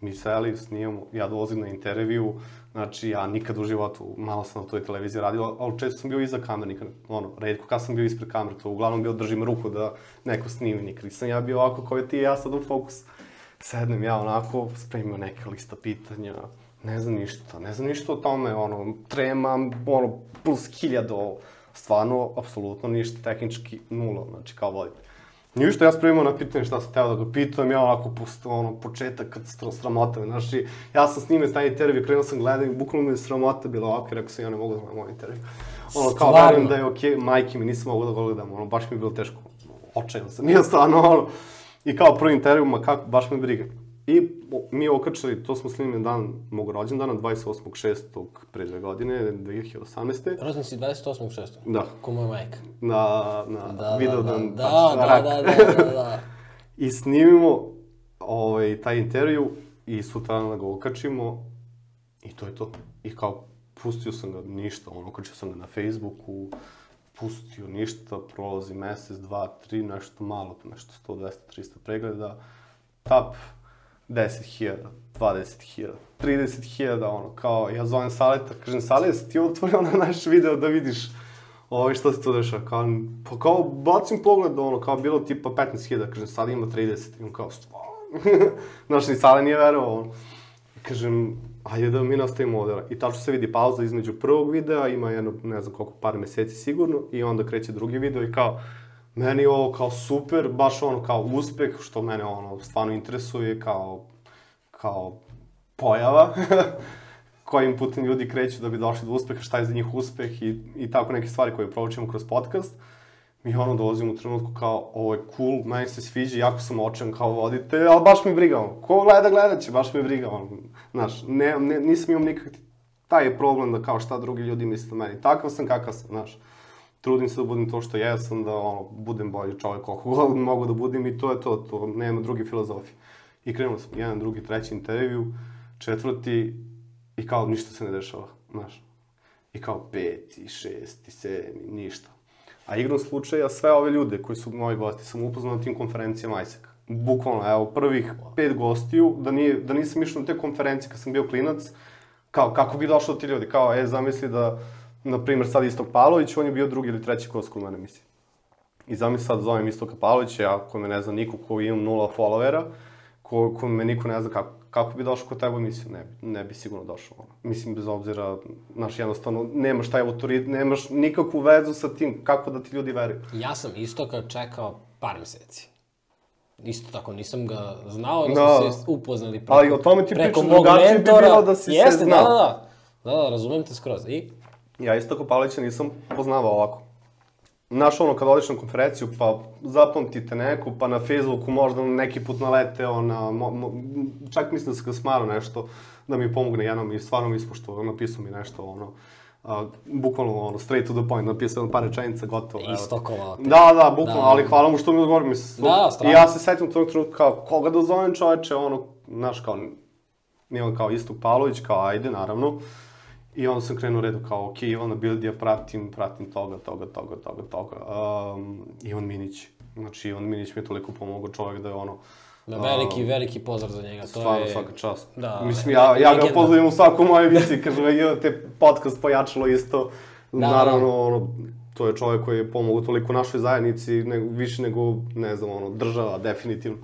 Mi seli, snimamo, ja dolazim na intervju, znači ja nikad u životu, malo sam na toj televiziji radio, ali često sam bio iza kamere, nikad, ono, redko kad sam bio ispred kamere, to uglavnom bio držim ruku da neko snimi, nikad nisam ja bio ovako kao ti i ja sad u fokus. Sednem ja onako, spremio neke lista pitanja, ne znam ništa, ne znam ništa o tome, ono, tremam, ono, plus hiljado, stvarno, apsolutno ništa, tehnički nula, znači kao vodite. Ništa, ja spremio na pitanje šta sam teo da ga pitam, ja onako pusto, ono, početak kad sramota znači, ja sam snimio taj intervju, krenuo sam gledam i bukvalno me je sramota bila ovako, rekao sam, ja ne mogu da gledam ovaj intervju. Ono, kao, Stvarno? verujem da je okej, majke mi, nisam mogu da ga gledam, ono, baš mi je bilo teško, očajan sam, nije stvarno, ono, i kao prvi intervju, ma kako, baš me briga. I mi okačali, to smo snimili dan mog rođendana, 28.6. pre dve godine, 2018. Rođen si 28.6. Da, Ko moja majka. na, na Da, video da, dan, da, tačno, da, rak. da, da, da, da. I snimimo ovaj, taj intervju i sutra ga okačimo i to je to. I kao, pustio sam ga ništa, ono, okačio sam ga na Facebooku, pustio ništa, prolazi mesec, dva, tri, nešto malo, nešto 100, 200, 300 pregleda, tap, 10.000, 20.000, 30.000, ono, kao, ja zovem Saleta, kažem, Salet, ti otvorio na naš video da vidiš ovo što se tu dešava, kao, pa kao, bacim pogled, ono, kao, bilo tipa 15.000, kažem, sad ima 30, i on kao, stvarno, znaš, ni Sale nije verovao, ono. Kažem, ajde da mi nastavimo ovde. I tačno se vidi pauza između prvog videa, ima jedno, ne znam koliko, par meseci sigurno, i onda kreće drugi video i kao, meni ovo kao super, baš ono kao uspeh, što mene ono stvarno interesuje kao, kao pojava, kojim putem ljudi kreću da bi došli do uspeha, šta je za njih uspeh i, i tako neke stvari koje proučimo kroz podcast. Mi ono dolazimo u trenutku kao, ovo je cool, meni se sviđa, jako sam očan kao voditelj, ali baš mi briga ono. Ko gleda, gledat će, baš mi briga ono. Znaš, ne, ne, nisam imam nikak taj problem da kao šta drugi ljudi misle o meni. Takav sam kakav sam, znaš trudim se da budem to što jesam, da ono, budem bolji čovjek koliko god mogu da budem i to je to, to nema druge filozofije. I krenuli smo, jedan, drugi, treći intervju, četvrti i kao ništa se ne dešava, znaš. I kao peti, šesti, sedmi, ništa. A igrom slučaja sve ove ljude koji su moji gosti sam upoznao na tim konferencijama ISEC. Bukvalno, evo, prvih pet gostiju, da, nije, da nisam išao na te konferencije kad sam bio klinac, kao, kako bi došao do ti ljudi, kao, e, zamisli da, na primjer, sad Istok Pavlović, on je bio drugi ili treći gost kod mene, mislim. I zamisli sad zovem Istoka Pavlovića, ja ko me ne zna niko, ko imam nula followera, ko, ko me niko ne zna kako, kako bi došao kod tebe emisiju, ne, ne bi sigurno došao. Ono. Mislim, bez obzira, znaš, jednostavno, nemaš taj autoritet, nemaš nikakvu vezu sa tim kako da ti ljudi veruju. Ja sam Istoka čekao par meseci. Isto tako, nisam ga znao, da, Da. smo se upoznali preko, Ali o tome ti preko pričam, drugačije bi mentora. bilo da si se Jeste, znao. da, da, da. Da, da, razumem te skroz. I? Ja Istoko Pavlića nisam poznavao ovako. Znaš ono, kad odeš na konferenciju, pa zapamtite neku, pa na Facebooku možda neki put naleteo na, mo, mo, čak mislim da se ga smaro nešto, da mi pomogne jednom i stvarno mi ispoštovao, napisao mi nešto, ono, a, bukvalno ono, straight to the point, napisao jedno par rečenica, gotovo. Istokovao te. Da, da, bukvalno, Da. ali hvala mu što mi odgovori, mislim. Da, I stvarno. ja se setim tog trenutka kao, koga da zovem čoveče, ono, znaš, kao, nije on kao Istok Pavlović, kao ajde, naravno. I onda sam krenuo redu kao, ok, Ivana Bildija pratim, pratim toga, toga, toga, toga, toga. Um, Ivan Minić. Znači, Ivan Minić mi je toliko pomogao čovjek da je ono... Da, veliki, veliki pozdrav za njega. To Stvarno, je... svaka čast. Da, Mislim, ja, ja ga pozdravim u svaku moju emisiji, kaže, je te podcast pojačalo isto. Da, Naravno, ono, to je čovjek koji je pomogao toliko našoj zajednici, ne, više nego, ne znam, ono, država, definitivno.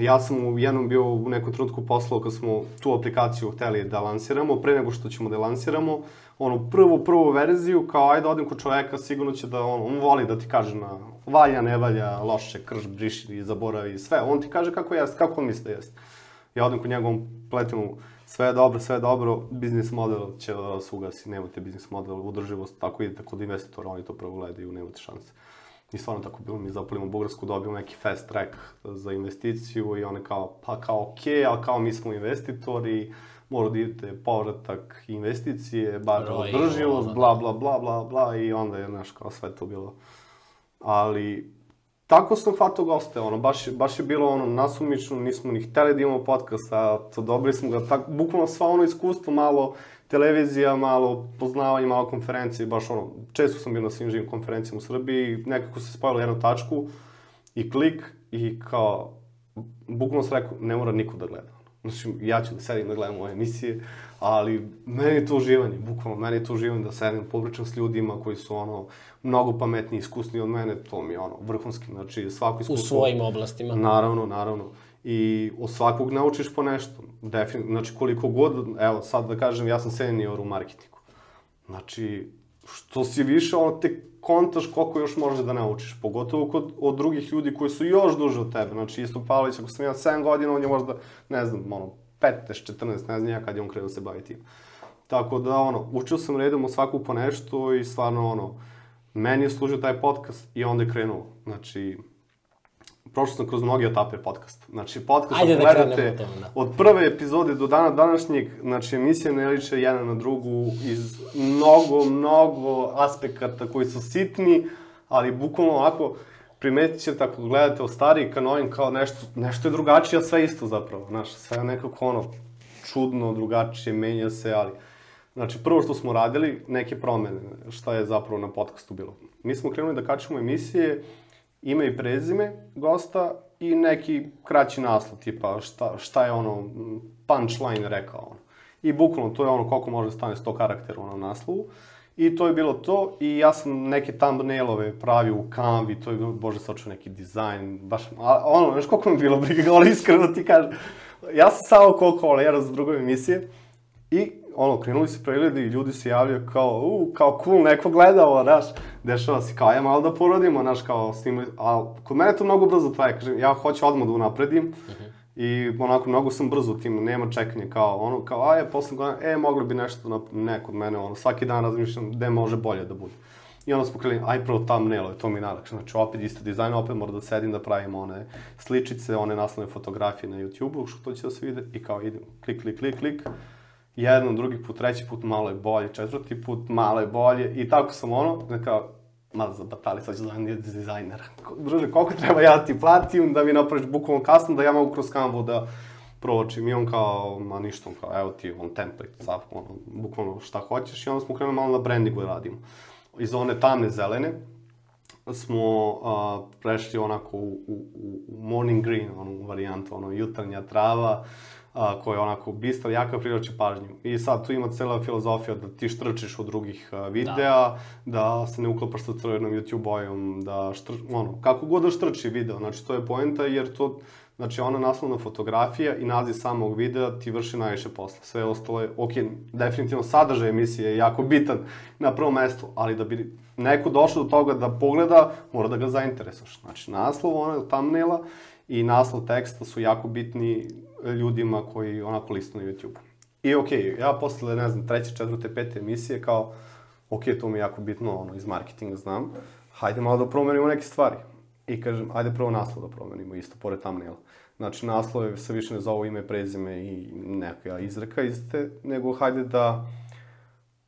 Ja sam u jednom bio u nekom trenutku poslao kad smo tu aplikaciju hteli da lansiramo, pre nego što ćemo da lansiramo, ono, prvu, prvu verziju, kao ajde odem kod čoveka, sigurno će da, ono, on voli da ti kaže na valja, ne valja, loše, krš, briši, zaboravi, sve. On ti kaže kako jest, kako on misli da jest. Ja odem kod njega, on sve je dobro, sve je dobro, biznis model će da se ugasi, nemate biznis model, udrživost, tako idete kod investitora, oni to prvo gledaju, nemate šanse. I stvarno tako bilo, mi zapalimo Bugarsku, dobijemo neki fast track za investiciju i one kao, pa kao okej, okay, ali kao mi smo investitori, mora da idete povratak investicije, bar održivost, bla, bla, bla, bla, bla, i onda je, znaš, kao sve to bilo. Ali, tako sam hvatao goste, ono, baš, baš je bilo ono nasumično, nismo ni hteli da imamo podcast, a to dobili smo ga, tak, bukvalno sva ono iskustvo, malo televizija, malo poznavanje, malo konferencije, baš ono, često sam bio na svim živim konferencijama u Srbiji, nekako se spojilo jednu tačku i klik i kao, bukvalno sam rekao, ne mora niko da gleda. Znači, ja ću da sedim da gledam ove emisije, ali meni je to uživanje, bukvalno, meni je to uživanje da sedim, popričam s ljudima koji su ono, mnogo pametniji, iskusniji od mene, to mi je ono, vrhunski, znači svako U iskustvo... svojim oblastima. Naravno, naravno. I od svakog naučiš po nešto. Definitivno, znači koliko god, evo sad da kažem, ja sam senior u marketingu. Znači, što si više, ono, te kontaš koliko još možeš da naučiš. Pogotovo kod, od drugih ljudi koji su još duže od tebe. Znači, Istok Pavlović, ako sam ja 7 godina, on je možda, ne znam, ono, 15, 14, ne znam ja kad je on krenuo da se bavi tim. Tako da, ono, učio sam redom od svakog po nešto i stvarno, ono, meni je služio taj podcast i onda je krenuo. Znači, prošao sam kroz mnoge etape podcasta. Znači, podcast, Ajde da gledate, da. od prve epizode do dana današnjeg, znači, emisija ne liče jedna na drugu iz mnogo, mnogo aspekata koji su sitni, ali bukvalno ovako, primetit ćete ako gledate od stariji ka novim kao nešto, nešto je drugačije, a sve isto zapravo, znaš, sve je nekako ono, čudno, drugačije, menja se, ali... Znači, prvo što smo radili, neke promene, šta je zapravo na podcastu bilo. Mi smo krenuli da kačemo emisije ime i prezime gosta i neki kraći naslov, tipa šta, šta je ono punchline rekao. Ono. I bukvalno to je ono koliko može da stane 100 karaktera u onom naslovu. I to je bilo to i ja sam neke thumbnailove pravio u Canvi, to je bože, sačuo neki dizajn, baš, a, ono, znaš koliko mi bilo briga, ali iskreno ti kažem. Ja sam samo koliko volera za drugove emisije i ono, krenuli su pregledi i ljudi se javljaju kao, u, kao cool, neko gleda ovo, znaš, dešava se kao, ja malo da porodimo, znaš, kao, snimali, a kod mene to mnogo brzo traje, kažem, ja hoću odmah da unapredim, uh -huh. I onako, mnogo sam brzo u nema čekanja kao ono, kao, a je, posle godina, e, mogli bi nešto, na, ne kod mene, ono, svaki dan razmišljam gde može bolje da bude. I onda smo krenuli, aj prvo thumbnail, to mi je najlakše. Znači, opet isto dizajn, opet mora da sedim da pravim one sličice, one naslovne fotografije na YouTube-u, što to će da se vide, i kao idem, klik, klik, klik, klik, jedan, drugi put, treći put malo je bolje, četvrti put malo je bolje, i tako sam ono, da kao, ma zabatali, sad ću zovem dizajner. Druže, koliko treba ja ti platim da mi napraviš bukvalno custom, da ja mogu kroz Canva da provočim. I on kao, ma ništa, on kao, evo ti, on template, sad, ono, bukvalno šta hoćeš. I onda smo krenuli malo na brandingu da radimo. Iz one tamne zelene, smo uh, prešli onako u, u, u morning green, onu varijantu, ono, jutarnja trava, a, koja je onako bistra, jaka privlači pažnju. I sad tu ima cela filozofija da ti štrčiš od drugih videa, da. da se ne uklapaš sa crvenom YouTube bojom, da štr, ono, kako god da štrči video, znači to je poenta jer to, znači ona naslovna fotografija i naziv samog videa ti vrši najviše posla. Sve ostalo je, ok, definitivno sadržaj emisije je jako bitan na prvom mestu, ali da bi neko došao do toga da pogleda, mora da ga zainteresuješ. Znači naslov, ona thumbnaila i naslov teksta su jako bitni ljudima koji onako listu na YouTube. I okej, okay, ja posle, ne znam, treće, četvrte, pete emisije kao, okay, to mi je jako bitno, ono, iz marketinga znam, hajde malo da promenimo neke stvari. I kažem, ajde prvo naslov da promenimo, isto, pored thumbnaila. Znači, naslove se više ne zovu ime, prezime i neka izreka iste, nego hajde da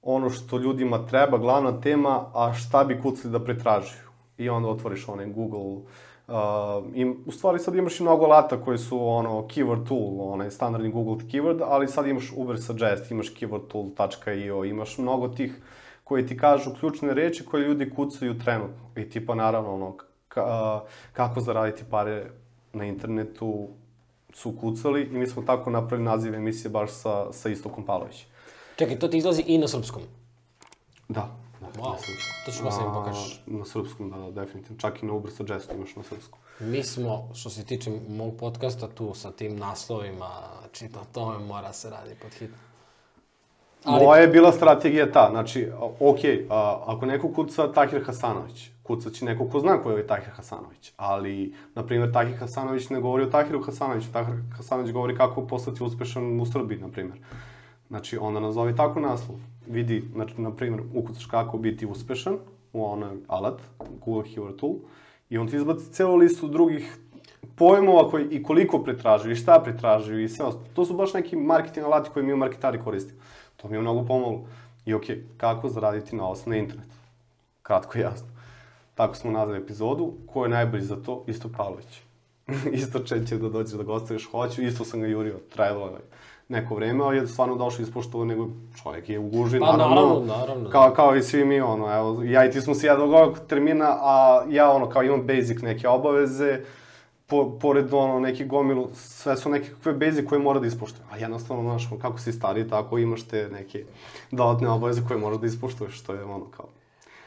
ono što ljudima treba, glavna tema, a šta bi kucali da pretražuju. I onda otvoriš onaj Google Uh, im, u stvari sad imaš i mnogo alata koji su ono keyword tool, onaj standardni Google keyword, ali sad imaš Uber Suggest, imaš keywordtool.io, imaš mnogo tih koji ti kažu ključne reči koje ljudi kucaju trenutno. I tipa naravno ono, ka, kako zaraditi pare na internetu su kucali i mi smo tako napravili naziv emisije baš sa, sa Istokom Palović. Čekaj, to ti izlazi i na srpskom? Da. Wow, to ću vas im pokažeš. Na srpskom, da, da, definitivno. Čak i na Uber Suggest imaš na srpskom. Mi smo, što se tiče mog podcasta, tu sa tim naslovima, znači na tome mora se radi pod hitno. Ali... Moja je bila strategija ta, znači, ok, a, ako neko kuca Tahir Hasanović, kucat će neko ko zna ko je ovaj Tahir Hasanović, ali, na primjer, Tahir Hasanović ne govori o Tahiru Hasanoviću, Tahir Hasanović govori kako postati uspešan u Srbiji, na primjer. Znači, onda nazovi tako naslov. Vidi, znači, na primjer, ukucaš kako biti uspešan u onaj alat, Google Keyword Tool, i on ti izbaci celu listu drugih pojmova koji, i koliko pretražuju, i šta pretražuju, i sve ostalo. To su baš neki marketing alati koje mi u marketari koristimo. To mi je mnogo pomoglo. I okay, kako zaraditi novac na internetu? Kratko i jasno. Tako smo nazvali epizodu. Ko je najbolji za to? Isto Pavlović. isto će da dođe da gostuješ, hoću. Isto sam ga jurio, trajalo je neko vreme, ali je stvarno došao ispoštovao, nego čovjek je u guži, pa, naravno, naravno, naravno. Kao, kao i svi mi, ono, evo, ja i ti smo se ja ovog termina, a ja, ono, kao imam basic neke obaveze, po, pored ono, neki gomilu, sve su nekakve basic koje mora da ispoštuje. A jednostavno, znaš, kako si stari, tako imaš te neke dodatne obaveze koje moraš da ispoštuješ, što je ono kao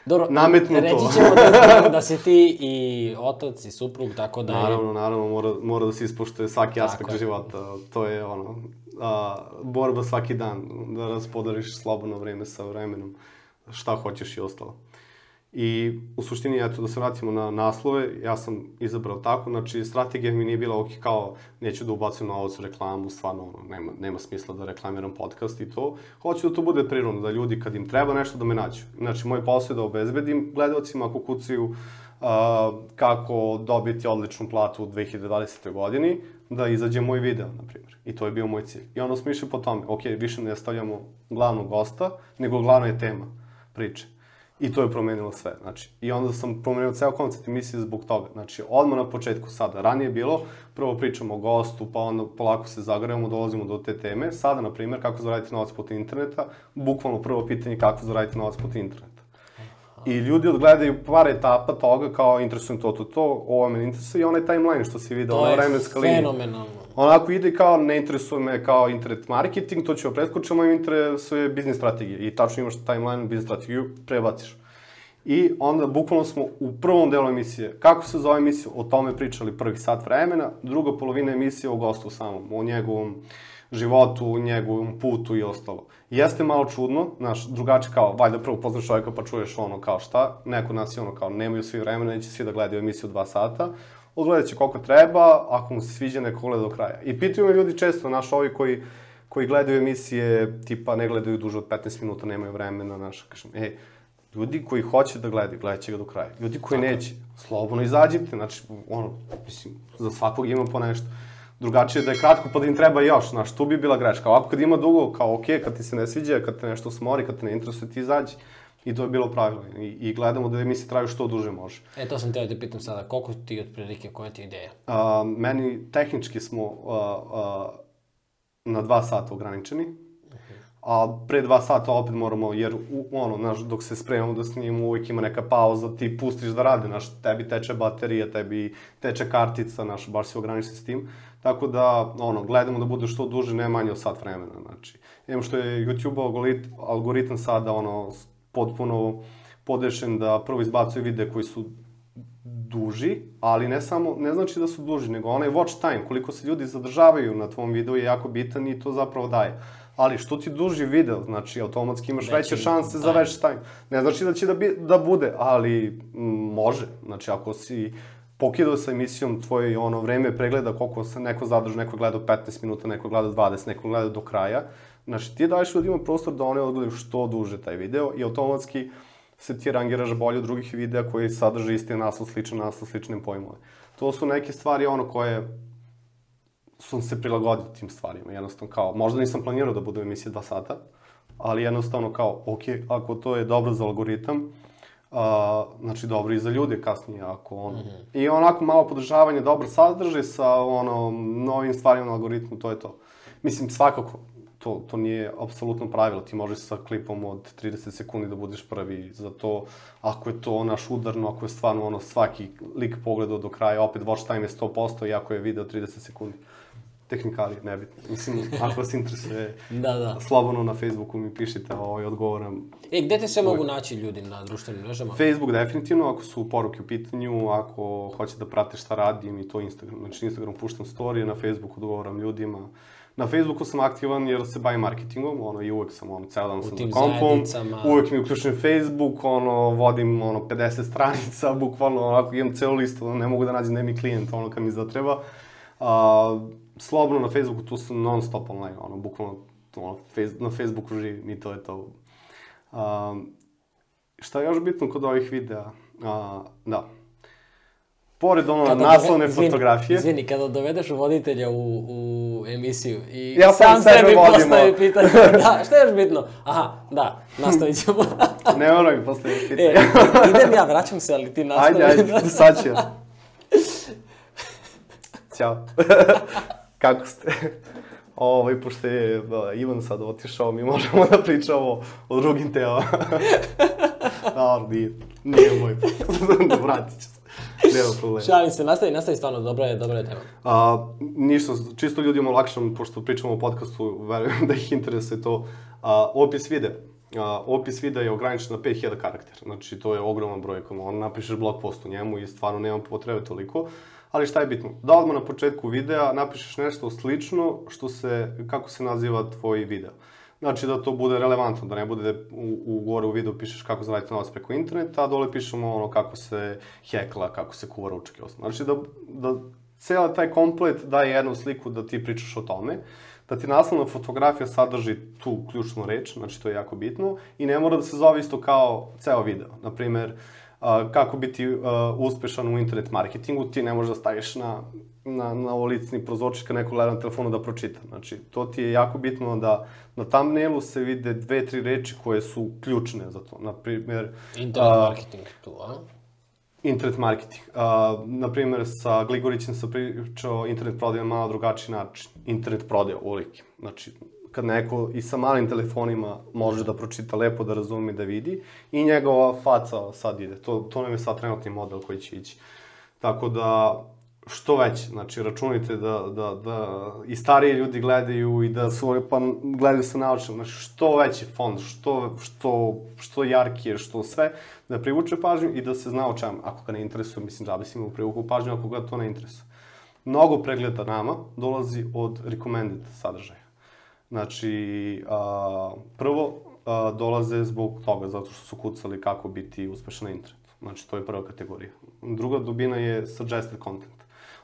Dobro, nametnuto. Reći ćemo da, da si ti i otac i suprug, tako da... Naravno, naravno, mora, mora da se ispoštuje svaki aspekt je. života. To je ono, a, borba svaki dan, da raspodariš slobodno vreme sa vremenom, šta hoćeš i ostalo. I u suštini, eto, da se vratimo na naslove, ja sam izabrao tako, znači strategija mi nije bila ok, kao neću da ubacujem novac u reklamu, stvarno, ono, nema, nema smisla da reklamiram podcast i to. Hoću da to bude prirodno, da ljudi kad im treba nešto da me nađu. Znači, moj posao je da obezbedim gledalcima ako kucaju uh, kako dobiti odličnu platu u 2020. godini, da izađe moj video, na primjer. I to je bio moj cilj. I onda smo išli po tome, ok, više ne stavljamo glavnog gosta, nego glavna je tema priče. I to je promenilo sve. Znači, I onda sam promenio ceo koncept emisije zbog toga. Znači, odmah na početku sada. Ranije je bilo, prvo pričamo o gostu, pa onda polako se zagrejamo, dolazimo do te teme. Sada, na primjer, kako zaraditi novac putem interneta, bukvalno prvo pitanje kako zaraditi novac putem interneta. I ljudi odgledaju par etapa toga kao interesujem to, to, to, ovo me interesuje i onaj timeline što si vidio, To ona je vremenska linija. fenomenalno. Onako ide kao ne interesuje me kao internet marketing, to ću preskočiti, me interesuje biznis strategija. I tačno imaš timeline, biznis strategiju, prebaciš. I onda bukvalno smo u prvom delu emisije, kako se zove emisija, o tome pričali prvih sat vremena, druga polovina emisije o gostu samom, o njegovom životu, o njegovom putu i ostalo. Jeste malo čudno, znaš, drugačije kao, valjda prvo poznaš čovjeka pa čuješ ono kao šta, neko nas je ono kao, nemaju svi vremena, neće svi da gledaju emisiju dva sata, odgledat će koliko treba, ako mu se sviđa, neko gleda do kraja. I pitaju me ljudi često, naš, ovi koji, koji gledaju emisije, tipa ne gledaju duže od 15 minuta, nemaju vremena, naš, kažem, ej, ljudi koji hoće da gledaju, gledat će ga do kraja. Ljudi koji neće, slobodno izađite, znači, ono, mislim, za svakog ima po nešto. Drugačije da je kratko, pa da im treba još, znaš, tu bi bila greška. Ovako kad ima dugo, kao, okej, kad ti se ne sviđa, kad te nešto smori, kad te ne interesuje, ti izađi. I to je bilo pravilo. I, i gledamo da emisije traju što duže može. E, to sam teo da pitam sada, koliko ti otprilike, koja ti je ideja? A, meni tehnički smo a, a, na dva sata ograničeni, a pre dva sata opet moramo, jer u, ono, znaš, dok se spremamo da snimamo, uvijek ima neka pauza, ti pustiš da rade, znaš, tebi teče baterija, tebi teče kartica, znaš, baš si ograničen s tim. Tako da, ono, gledamo da bude što duže, ne manje od sat vremena, znači. Imam što je YouTube algorit, algoritam sada, ono, potpuno podešen da prvo izbacuje videe koji su duži, ali ne samo, ne znači da su duži, nego onaj watch time, koliko se ljudi zadržavaju na tvom videu je jako bitan i to zapravo daje. Ali što ti duži video, znači automatski imaš Veći veće šanse za time. veći time. Ne znači da će da, bi, da bude, ali može. Znači ako si pokidao sa emisijom tvoje ono vreme pregleda koliko se neko zadrži, neko gleda 15 minuta, neko gleda 20, neko gleda do kraja. Znači ti daješ ljudima prostor da oni odgledaju što duže taj video i automatski se ti rangiraš bolje od drugih videa koji sadrže isti naslov, sličan naslov, slične pojmove. To su neke stvari ono koje sam se prilagodio tim stvarima. Jednostavno kao, možda nisam planirao da bude emisija dva sata, ali jednostavno kao, ok, ako to je dobro za algoritam, a, znači dobro i za ljude kasnije, ako ono. Mm -hmm. I onako malo podržavanje, dobar sadržaj sa ono, novim stvarima na algoritmu, to je to. Mislim, svakako, to, to nije apsolutno pravilo. Ti možeš sa klipom od 30 sekundi da budeš prvi za to. Ako je to naš udarno, ako je stvarno ono svaki lik pogledao do kraja, opet watch time je 100%, iako je video 30 sekundi. Tehnikalije, nebitno. Mislim, ako vas interesuje, Da, da. slobodno na Facebooku mi pišite, ovaj, odgovoram. E, gde te sve mogu naći ljudi na društvenim mrežama? Facebook definitivno, ako su poruke u pitanju, ako hoće da prate šta radim i to Instagram. Znači Instagram puštam storije, na Facebooku odgovaram ljudima. Na Facebooku sam aktivan jer se bavim marketingom, ono, i uvek sam, ono, ceo dan sam za kompom, uvek mi uključen Facebook, ono, vodim, ono, 50 stranica, bukvalno, onako, imam celu listu, ne mogu da nađem da mi klijent, ono, kad mi zatreba. A, slobodno na Facebooku, tu sam non stop online, ono, bukvalno, ono, face, na Facebooku živim i to je to. A, šta je još bitno kod ovih videa? A, da. Pored ono Kada naslovne dove- fotografije, Izvini, kada dovedeš voditelja u, u emisiju i Ja sam sam sebi postavi pitanje, da, šta je još bitno? Aha, da, nastavit ćemo. ne moram mi još e, pitanje. idem ja, vraćam se, ali ti nastavi. Ajde, ajde, sad ću. Ćao. Kako ste? Ovaj, pošto je da, Ivan sad otišao, mi možemo da pričamo o drugim temama. Dobro, nije, nije moj podcast. Vratit ću se. Nema problema. Šalim se, nastavi, nastavi stvarno, dobra je, dobra je tema. A, ništa, čisto ljudima olakšam, pošto pričamo o podcastu, verujem da ih interesuje to. A, opis videa. A, opis videa je ograničen na 5000 karaktera, znači to je ogroman broj, ako napišeš blog post u njemu i stvarno nema potrebe toliko. Ali šta je bitno? Da odmah na početku videa napišeš nešto slično što se, kako se naziva tvoj video. Znači da to bude relevantno, da ne bude u, u gore u videu pišeš kako zaraditi novac preko interneta, a dole pišemo ono kako se hekla, kako se kuva ostalo. Znači da, da cela taj komplet daje jednu sliku da ti pričaš o tome, da ti naslovna fotografija sadrži tu ključnu reč, znači to je jako bitno, i ne mora da se zove isto kao ceo video. Naprimer, a, kako biti uh, uspešan u internet marketingu, ti ne možeš da staviš na, na, na olicni prozorčik kad neko gleda na telefonu da pročita. Znači, to ti je jako bitno da na thumbnailu se vide dve, tri reči koje su ključne za to. Naprimer, Internet a, marketing tu, a? internet marketing. Uh, naprimer, sa Gligorićem sam pričao internet prodaja na malo drugačiji način. Internet prodaja, uvijek. Znači, kad neko i sa malim telefonima može da pročita lepo, da razume, da vidi i njegova faca sad ide. To, to nam je sad trenutni model koji će ići. Tako da, što već, znači računajte da, da, da i stariji ljudi gledaju i da su, pa gledaju sa naučnim, znači što veći fond, što, što, što jarkije, što sve, da privuče pažnju i da se zna o čemu. Ako ga ne interesuje, mislim, da bi si mu privukao pažnju ako ga to ne interesuje. Mnogo pregleda nama dolazi od recommended sadržaja. Znači, a, prvo a, dolaze zbog toga, zato što su kucali kako biti uspešan na internetu. Znači, to je prva kategorija. Druga dubina je suggested content.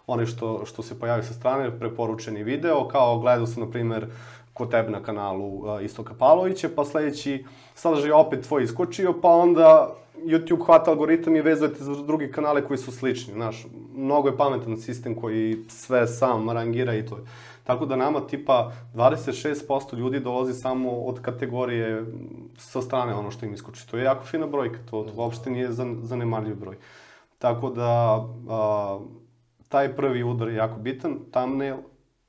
Oni što, što se pojavaju sa strane, preporučeni video, kao gledao sam, na primer, kod tebe na kanalu uh, Istoka Pavlovića, pa sledeći sadržaj opet tvoj iskočio, pa onda YouTube hvata algoritam i vezujete za drugi kanale koji su slični, znaš, mnogo je pametan sistem koji sve sam rangira i to je. Tako da nama tipa 26% ljudi dolazi samo od kategorije sa strane ono što im iskoči. To je jako fina brojka, to, to uopšte nije zanemarljiv broj. Tako da, a, taj prvi udar je jako bitan, thumbnail,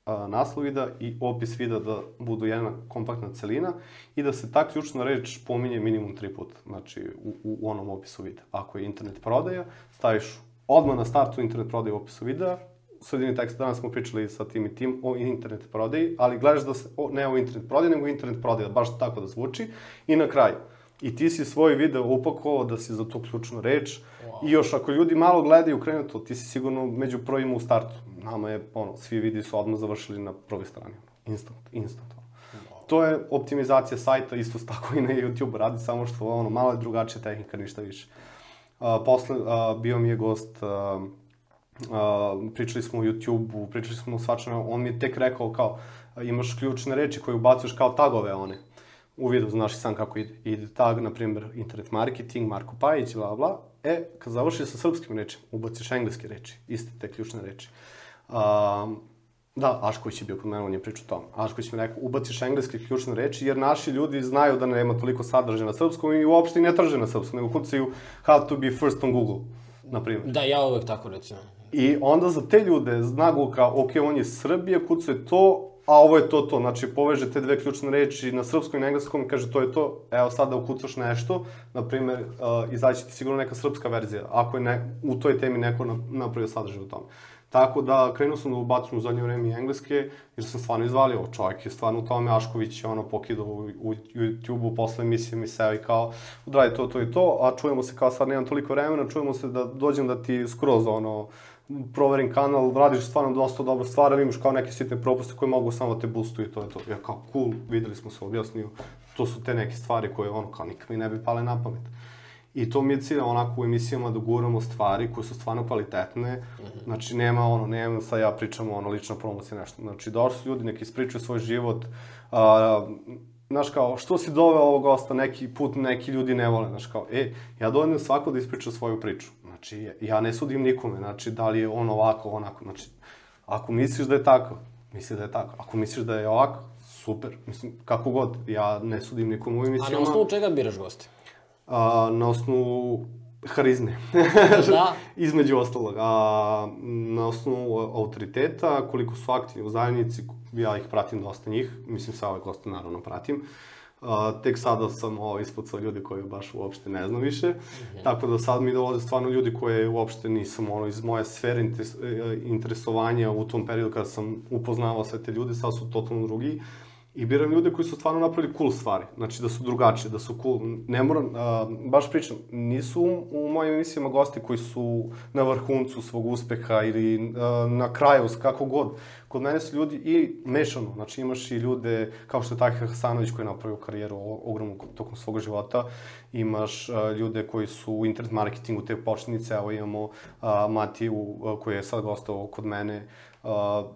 a, naslov videa i opis videa da budu jedna kompaktna celina i da se ta ključna reč pominje minimum tri puta, znači u, u onom opisu videa. Ako je internet prodaja, staviš odmah na startu internet prodaje u opisu videa, sredini teksta danas smo pričali sa tim i tim o internet prodaji, ali gledaš da se, o, ne o internet prodaji, nego internet prodaja, baš tako da zvuči. I na kraju, i ti si svoj video upakovao da si za tu ključnu reč wow. i još ako ljudi malo gledaju krenu to, ti si sigurno među prvima u startu. Nama je, ono, svi vidi su odmah završili na prvoj strani. Instant, instant. Wow. To je optimizacija sajta, isto tako i na YouTube radi, samo što ono, malo je drugačija tehnika, ništa više. Uh, posle uh, bio mi je gost uh, Uh, pričali smo o YouTube-u, pričali smo o on mi je tek rekao kao, imaš ključne reči koje ubacuješ kao tagove one. U vidu znaš i sam kako ide. Ide tag, na primjer, internet marketing, Marko Pajić, bla, bla. E, kad završiš sa srpskim rečima, ubaciš engleske reči, iste te ključne reči. Uh, da, Ašković je bio kod mene, on je pričao o. Ašković mi rekao, ubaciš engleske ključne reči, jer naši ljudi znaju da nema toliko sadržaja na srpskom i uopšte ne traže na srpskom, nego kucaju how to be first on Google, na primjer. Da, ja uvek tako recimo. I onda za te ljude znagu kao, ok, on je Srbija, kucuje to, a ovo je to to. Znači, poveže te dve ključne reči na srpskom i na engleskom i kaže to je to. Evo sad da ukucaš nešto, na primer, uh, izaći ti sigurno neka srpska verzija, ako je ne, u toj temi neko napravio sadržaj u tome. Tako da krenuo sam da ubacim u zadnje vreme i engleske, jer sam stvarno izvalio. Čovjek je stvarno u tome, Ašković je ono pokidao u, u YouTube-u, posle emisije mi seo i kao, udradi to, to i to, a čujemo se kao sad nemam toliko vremena, čujemo se da dođem da ti skroz ono, proverim kanal, radiš stvarno dosta dobro stvar, ali imaš kao neke sitne propuste koje mogu samo da te boostuju i to je to. Ja kao, cool, videli smo se, objasnio. To su te neke stvari koje, ono, kao nikad mi ne bi pale na pamet. I to mi je cilj onako u emisijama da guramo stvari koje su stvarno kvalitetne. Mm -hmm. Znači, nema ono, nema sad ja pričam ono, lična promocija, nešto. Znači, došli su ljudi, neki ispričaju svoj život. A, znaš kao, što si doveo ovog gosta, neki put neki ljudi ne vole, znaš kao, e, ja dovoljno svako da ispriča svoju priču. Znači, ja ne sudim nikome, znači, da li je on ovako, onako, znači, ako misliš da je tako, misli da je tako. Ako misliš da je ovako, super, mislim, kako god, ja ne sudim nikomu u emisijama. A na osnovu čega biraš goste? A, na osnovu harizme. da. Između ostalog. A, na osnovu autoriteta, koliko su aktivni u zajednici, ja ih pratim dosta njih, mislim, sa ove goste naravno pratim. Uh, tek sada sam ovo ispucao ljudi koji baš uopšte ne znam više. Mm -hmm. Tako da sad mi dolaze stvarno ljudi koje uopšte nisam ono iz moje sfere interes, e, interesovanja u tom periodu kada sam upoznavao sve te ljude, sad su totalno drugi. I biram ljude koji su stvarno napravili cool stvari. Znači da su drugačiji, da su cool. Ne moram, uh, baš pričam, nisu u mojim emisijama gosti koji su na vrhuncu svog uspeha ili uh, na kraju, kako god. Kod mene su ljudi i mešano. Znači imaš i ljude kao što je Tahir Hasanović koji je napravio karijeru ogromnu tokom svog života. Imaš uh, ljude koji su u internet marketingu te početnice. Evo imamo uh, Matiju uh, koji je sad gostao kod mene. Uh,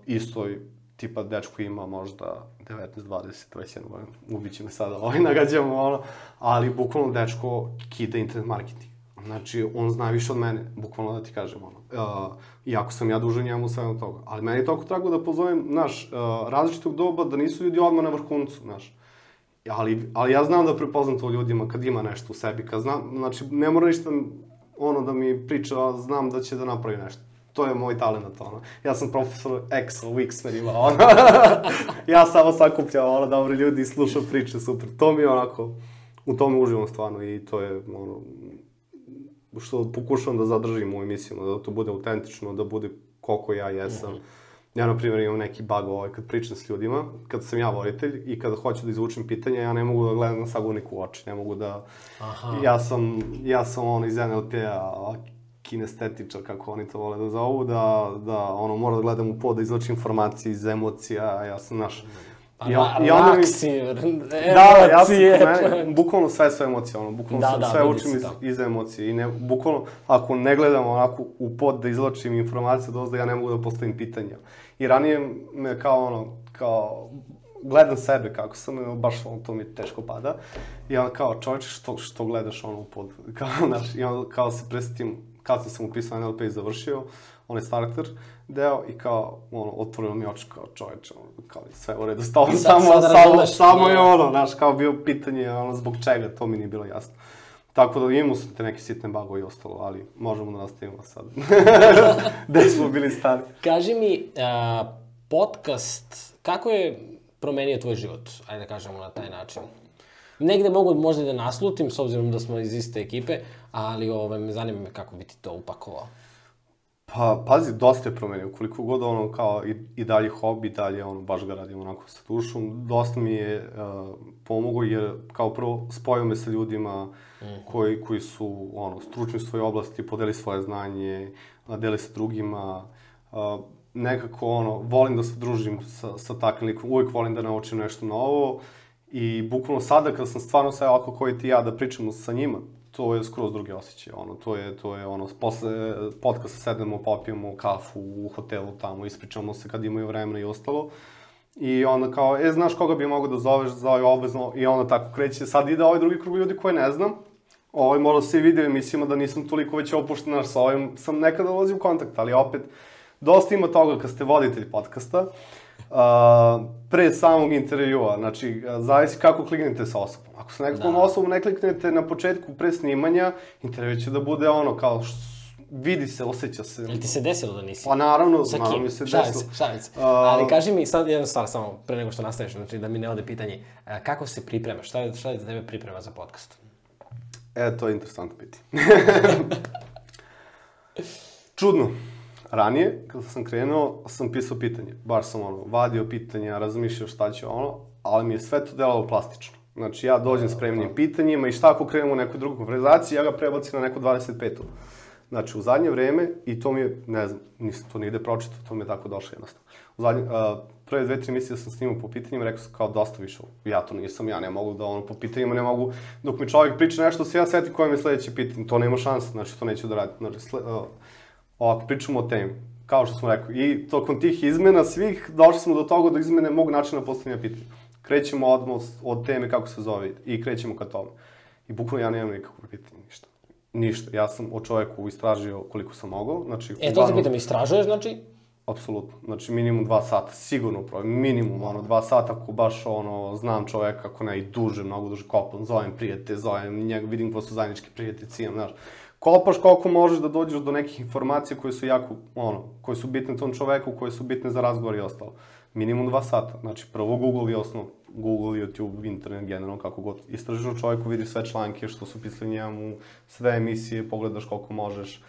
isto tipa dečko ima možda 19, 20, 21 godina, ubiće me sada, ovaj nagađamo, ono, ali bukvalno dečko kida internet marketing. Znači, on zna više od mene, bukvalno da ti kažem, ono. Uh, iako sam ja dužan njemu sve toga. Ali meni je toliko trago da pozovem, znaš, uh, različitog doba, da nisu ljudi odmah na vrhuncu, znaš. Ali, ali ja znam da prepoznam to ljudima kad ima nešto u sebi, kad znam, znači, ne mora ništa ono da mi priča, znam da će da napravi nešto to je moj talent, ono. Ja sam profesor Excel, Wixmerima, ono. ja samo sakupljam, ono, dobri ljudi i slušam priče, super. To mi je onako, u tome uživam stvarno i to je, ono, što pokušavam da zadržim u emisijama, da to bude autentično, da bude koliko ja jesam. Mm -hmm. Ja, na primjer, imam neki bug ovaj, kad pričam s ljudima, kad sam ja voditelj i kada hoću da izvučem pitanje, ja ne mogu da gledam na sagovorniku u oči, ne mogu da... Aha. Ja sam, ja sam on iz NLP-a, kinestetičar, kako oni to vole da zovu, da, da ono, mora da gledam u pod, da izvučem informacije iz emocija, ja sam naš... Pa, ja, i onda mi... Da, ja sam, mene, bukvalno sve su emocije, ono, bukvalno da, sve, da, sve učim iz, iz emocije i ne, bukvalno, ako ne gledam onako u pod da izločim informacije, dozda ja ne mogu da postavim pitanja. I ranije me kao ono, kao, gledam sebe kako sam, baš ono, to mi teško pada. I onda kao, čovječe, što, što gledaš ono u pod, kao, znaš, i onda kao se presetim, kad sam upisao NLP i završio, onaj starter deo i kao, ono, otvorilo mi oči kao čoveče, ono, kao sve u redu, stalo da, samo, samo, samo je da. ono, znaš, kao bio pitanje, ono, zbog čega, to mi nije bilo jasno. Tako da imamo sam te neke sitne bagove i ostalo, ali možemo da nastavimo sad. Gde smo bili stari. Kaži mi, uh, podcast, kako je promenio tvoj život? Ajde da kažemo na taj način. Negde mogu možda da naslutim, s obzirom da smo iz iste ekipe, ali ove, ovaj, me zanima me kako bi ti to upakovao. Pa, pazi, dosta je promenio. Koliko god ono, kao i, i dalje hobi, dalje ono, baš ga radim onako sa dušom. Dosta mi je uh, pomogao jer, kao prvo, spojio me sa ljudima mm. koji, koji su, ono, stručni u svojoj oblasti, podeli svoje znanje, deli sa drugima. Uh, nekako, ono, volim da se družim sa, sa takvim likom. Uvijek volim da naučim nešto novo. I bukvalno sada, kad sam stvarno sve ovako koji ti ja da pričamo sa njima, to je skroz drugi osjećaj, ono, to je, to je, ono, posle podcasta sednemo, popijemo kafu u hotelu tamo, ispričamo se kad imaju vremena i ostalo. I onda kao, e, znaš koga bi mogao da zoveš za ovaj obvezno, i onda tako kreće, sad ide ovaj drugi krug ljudi koje ne znam, ovaj, možda se i vidi u emisijama da nisam toliko već opušten, znaš, sa ovim sam nekada ulazio u kontakt, ali opet, dosta ima toga kad ste voditelj podcasta, uh, pre samog intervjua, znači, zavisi kako kliknete sa osobom. Ako sa nekom da. osobom ne kliknete na početku pre snimanja, intervju će da bude ono, kao, š, vidi se, osjeća se. Ili ti se desilo da nisi? Pa naravno, Sa naravno mi se desilo. Šalice, šalice. Uh, Ali kaži mi sad jednu stvar samo, pre nego što nastaviš, znači da mi ne ode pitanje. Kako se pripremaš? Šta je, šta je za tebe priprema za podcast? E, to je interesantno pitanje. Čudno ranije, kada sam krenuo, sam pisao pitanje. Baš sam ono, vadio pitanja, razmišljao šta će ono, ali mi je sve to delalo plastično. Znači, ja dođem s premnim pitanjima i šta ako krenemo u nekoj drugoj konverzaciji, ja ga prebacim na neku 25. Znači, u zadnje vreme, i to mi je, ne znam, nisam to nigde pročitao, to mi je tako došlo jednostavno. U zadnje, uh, prve dve, tri misije sam snimao po pitanjima, rekao sam kao dosta više, ja to nisam, ja ne mogu da ono po pitanjima, ne mogu, dok mi čovjek priča nešto, se ja setim koje mi je sledeće pitanje, to nema šanse, znači to neću da radim. Znači, sle, uh, ovako, pričamo o temi, kao što smo rekli, i tokom tih izmena svih, došli smo do toga da izmene mog načina postavljanja pitanja. Krećemo odmah od teme kako se zove i krećemo ka tome. I bukvalno ja nemam nikakvo pitanje, ništa. Ništa. Ja sam o čoveku istražio koliko sam mogao. Znači, e, to se pitam, istražuješ, znači? Apsolutno. Znači, minimum dva sata, sigurno upravo. Minimum, ono, dva sata, ako baš, ono, znam čoveka, ako ne i duže, mnogo duže kopam, zovem prijete, zovem njega, vidim ko su zajednički prijatelji, imam, znaš kopaš koliko možeš da dođeš do nekih informacija koje su jako, ono, koje su bitne tom čoveku, koje su bitne za razgovor i ostalo. Minimum dva sata. Znači, prvo Google i osnov. Google, YouTube, internet, generalno, kako god. Istražiš o čoveku, vidiš sve članke što su pisali njemu, sve emisije, pogledaš koliko možeš.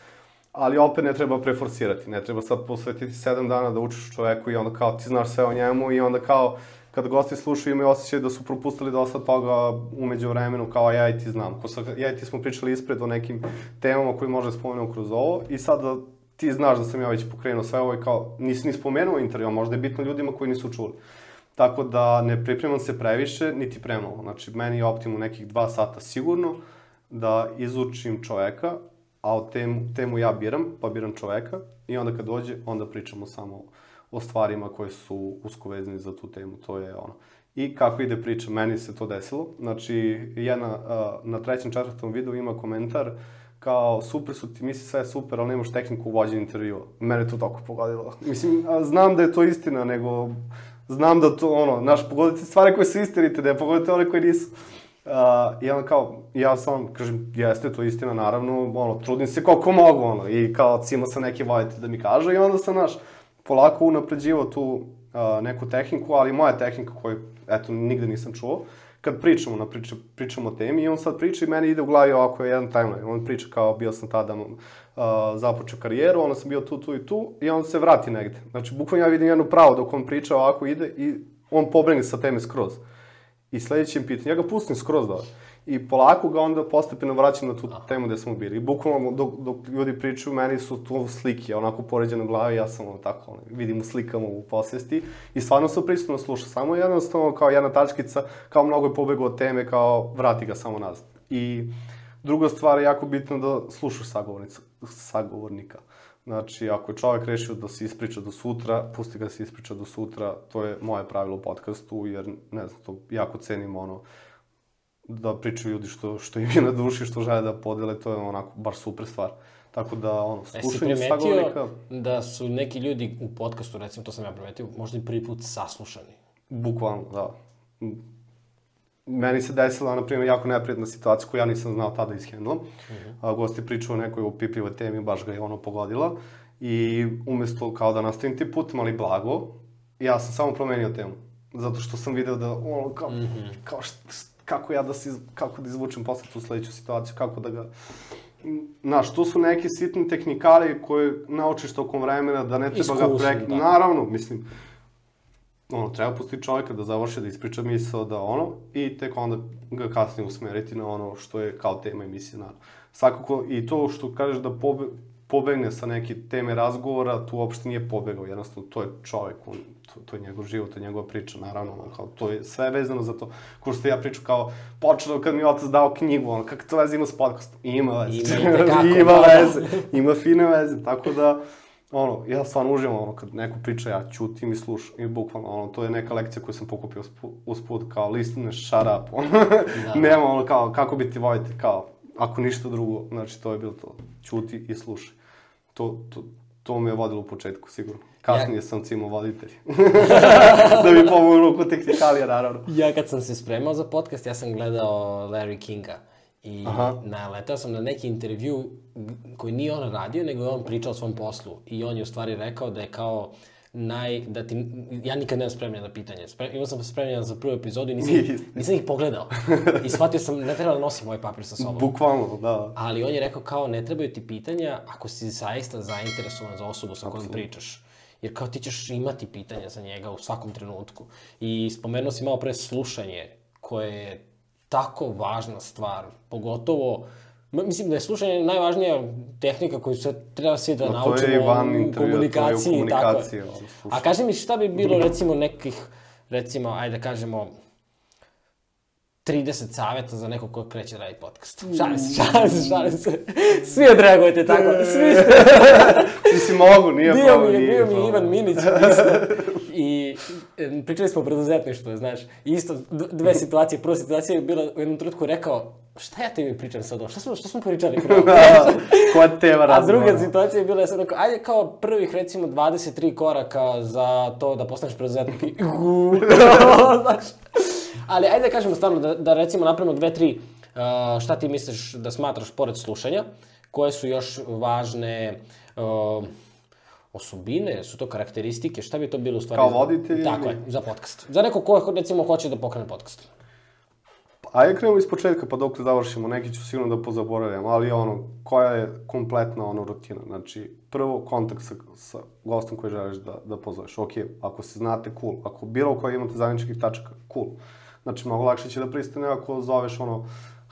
Ali opet ne treba preforsirati, ne treba sad posvetiti sedam dana da učiš čoveku i onda kao ti znaš sve o njemu i onda kao kad gosti slušaju imaju osjećaj da su propustili dosta toga umeđu vremenu kao ja i ti znam. Ko sa, ja i ti smo pričali ispred o nekim temama koje možda spomenuo kroz ovo i sad da ti znaš da sam ja već pokrenuo sve ovo i kao nisi ni spomenuo intervju, možda je bitno ljudima koji nisu čuli. Tako da ne pripremam se previše, niti premalo. Znači, meni je optimum nekih dva sata sigurno da izučim čoveka, a o temu, temu ja biram, pa biram čoveka i onda kad dođe, onda pričamo samo o stvarima koje su usko vezani za tu temu, to je ono. I kako ide priča, meni se to desilo. Znači, jedna, na trećem, četvrtom videu ima komentar kao, super su ti, misli sve super, ali nemaš tehniku vođenja intervjua. Mene to tako pogodilo. Mislim, znam da je to istina, nego znam da to, ono, naš, pogodite stvari koje su istinite, da je pogodite one koje nisu. Uh, I onda kao, ja sam, kažem, jeste, to istina, naravno, ono, trudim se koliko mogu, ono, i kao, cima sam neki voditelj da mi kaže, i onda sam, naš, polako unapređivao tu uh, neku tehniku, ali moja tehnika koju, eto, nigde nisam čuo, kad pričamo, na priča, pričamo o temi i on sad priča i meni ide u glavi ovako jedan timeline. On priča kao bio sam tada uh, započeo karijeru, onda sam bio tu, tu i tu i on se vrati negde. Znači, bukvalno ja vidim jednu pravo dok on priča ovako ide i on pobregne sa teme skroz. I sledećem pitanju, ja ga pustim skroz dole. I polako ga onda postepeno vraćam na tu Aha. temu gde smo bili. I bukvalno dok, dok ljudi pričaju, meni su tu slike, onako poređene u glavi, ja sam ono tako, ono, vidim u slikama u posvesti. I stvarno se prisutno sluša. Samo jednostavno kao jedna tačkica, kao mnogo je pobegao od teme, kao vrati ga samo nazad. I druga stvar je jako bitno da slušaš sagovornika. Znači, ako je čovek rešio da se ispriča do sutra, pusti ga da se ispriča do sutra, to je moje pravilo u podcastu, jer, ne znam, to jako cenim ono, da pričaju ljudi što, što im je na duši, što žele da podele, to je onako baš super stvar. Tako da, ono, slušanje sagovornika... da su neki ljudi u podcastu, recimo, to sam ja primetio, možda i prvi put saslušani? Bukvalno, da. Meni se desila, na primjer, jako neprijatna situacija koju ja nisam znao tada ishendla. Uh mhm. -huh. Gost je pričao o nekoj upipljivoj temi, baš ga je ono pogodila. I umesto kao da nastavim ti put, ali blago, ja sam samo promenio temu. Zato što sam video da, ono, kao, mm -hmm. kao šta, kako ja da se, kako da izvučem posle tu sledeću situaciju, kako da ga... Znaš, tu su neki sitni tehnikali koje naučiš tokom vremena da ne treba Iskusni, ga prek... Da. Naravno, mislim, ono, treba pustiti čovjeka da završi, da ispriča misao, da ono, i tek onda ga kasnije usmeriti na ono što je kao tema emisije, naravno. Svakako, i to što kažeš da pobe, pobegne sa neke teme razgovora, tu uopšte nije pobegao, jednostavno to je čovek, on, to, to je njegov život, to je njegova priča, naravno, on, kao, to je sve vezano za to. Ko što ja pričam kao, počelo kad mi otac dao knjigu, on, kako to veze ima s podcastom? Ima veze. Ima, kako, ima da, veze, ima fine veze, tako da, ono, ja stvarno uživam, ono, kad neko priča, ja ćutim i slušam, i bukvalno, ono, to je neka lekcija koju sam pokupio usput, kao, listen, shut up, ono, da. nema, ono, kao, kako biti vojitelj, kao, ako ništa drugo, znači, to je bilo to, ćuti i slušaj to, to, to me je vodilo u početku, sigurno. Kasnije ja... sam cimo voditelj. da mi pomognu kod tehnikalija, naravno. Ja kad sam se spremao za podcast, ja sam gledao Larry Kinga. I Aha. naletao sam na neki intervju koji nije on radio, nego je on pričao o svom poslu. I on je u stvari rekao da je kao naj, da ti, ja nikad nemam spremljen na pitanje. Spre, imao sam spremljen za prvu epizodu i nisam, nisam ih pogledao. I shvatio sam, ne treba da nosim ovaj papir sa sobom. Bukvalno, da. Ali on je rekao kao, ne trebaju ti pitanja ako si zaista zainteresovan za osobu sa kojom pričaš. Jer kao ti ćeš imati pitanja za njega u svakom trenutku. I spomenuo si malo pre slušanje, koje je tako važna stvar, pogotovo Mislim da je slušanje najvažnija tehnika koju se treba svi da no, naučimo to je van u komunikaciji. To je u komunikaciji tako. A kaži mi šta bi bilo recimo nekih, recimo, ajde da kažemo, 30 saveta za nekog ko kreće da radi podcast. Šalim se, šalim se, šalim se. Svi odreagujete tako, svi ste. Mislim, mogu, nije bio problem. Mi, bio mi je Ivan Minić, isto. I pričali smo o preduzetništvu, znaš. I isto, dve situacije. Prva situacija je bila u jednom trutku rekao, šta ja tebi pričam sad Šta smo, šta smo pričali? Da, Koja tema razgovora? A druga situacija je bila, ja sam rekao, ajde kao prvih recimo 23 koraka za to da postaneš preduzetnik. I znaš. Ali ajde da kažemo stvarno, da, da recimo napravimo dve, tri, uh, šta ti misliš da smatraš pored slušanja, koje su još važne uh, osobine, su to karakteristike, šta bi to bilo u stvari? Kao voditelj? Tako je, za podcast. Za neko ko recimo hoće da pokrene podcast. Ajde krenemo iz početka, pa dok završimo, neki ću sigurno da pozaboravljam, ali ono, koja je kompletna ono rutina? Znači, prvo kontakt sa, sa gostom koji želiš da, da pozoveš. Ok, ako se znate, cool. Ako bilo koji imate zajedničkih tačaka, cool. Znači, mnogo lakše će da pristane ako zoveš ono,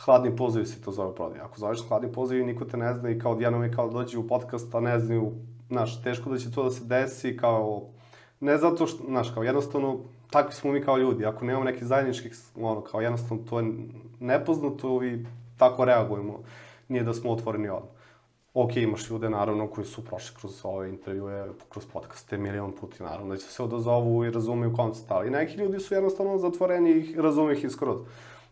hladni poziv se to zove prodaj. Ako zoveš hladni poziv i niko te ne zna i kao odjednom je kao dođe u podcast, a ne znaju, znaš, teško da će to da se desi kao, ne zato što, znaš, kao jednostavno, takvi smo mi kao ljudi, ako nemamo nekih zajedničkih, ono, kao jednostavno to je nepoznato i tako reagujemo, nije da smo otvoreni odmah. Ok, imaš ljude, naravno, koji su prošli kroz ove intervjue, kroz podcaste, milion puti, naravno, da će se odazovu i razumeju koncept, ali neki ljudi su jednostavno zatvoreni i razume ih iskroz.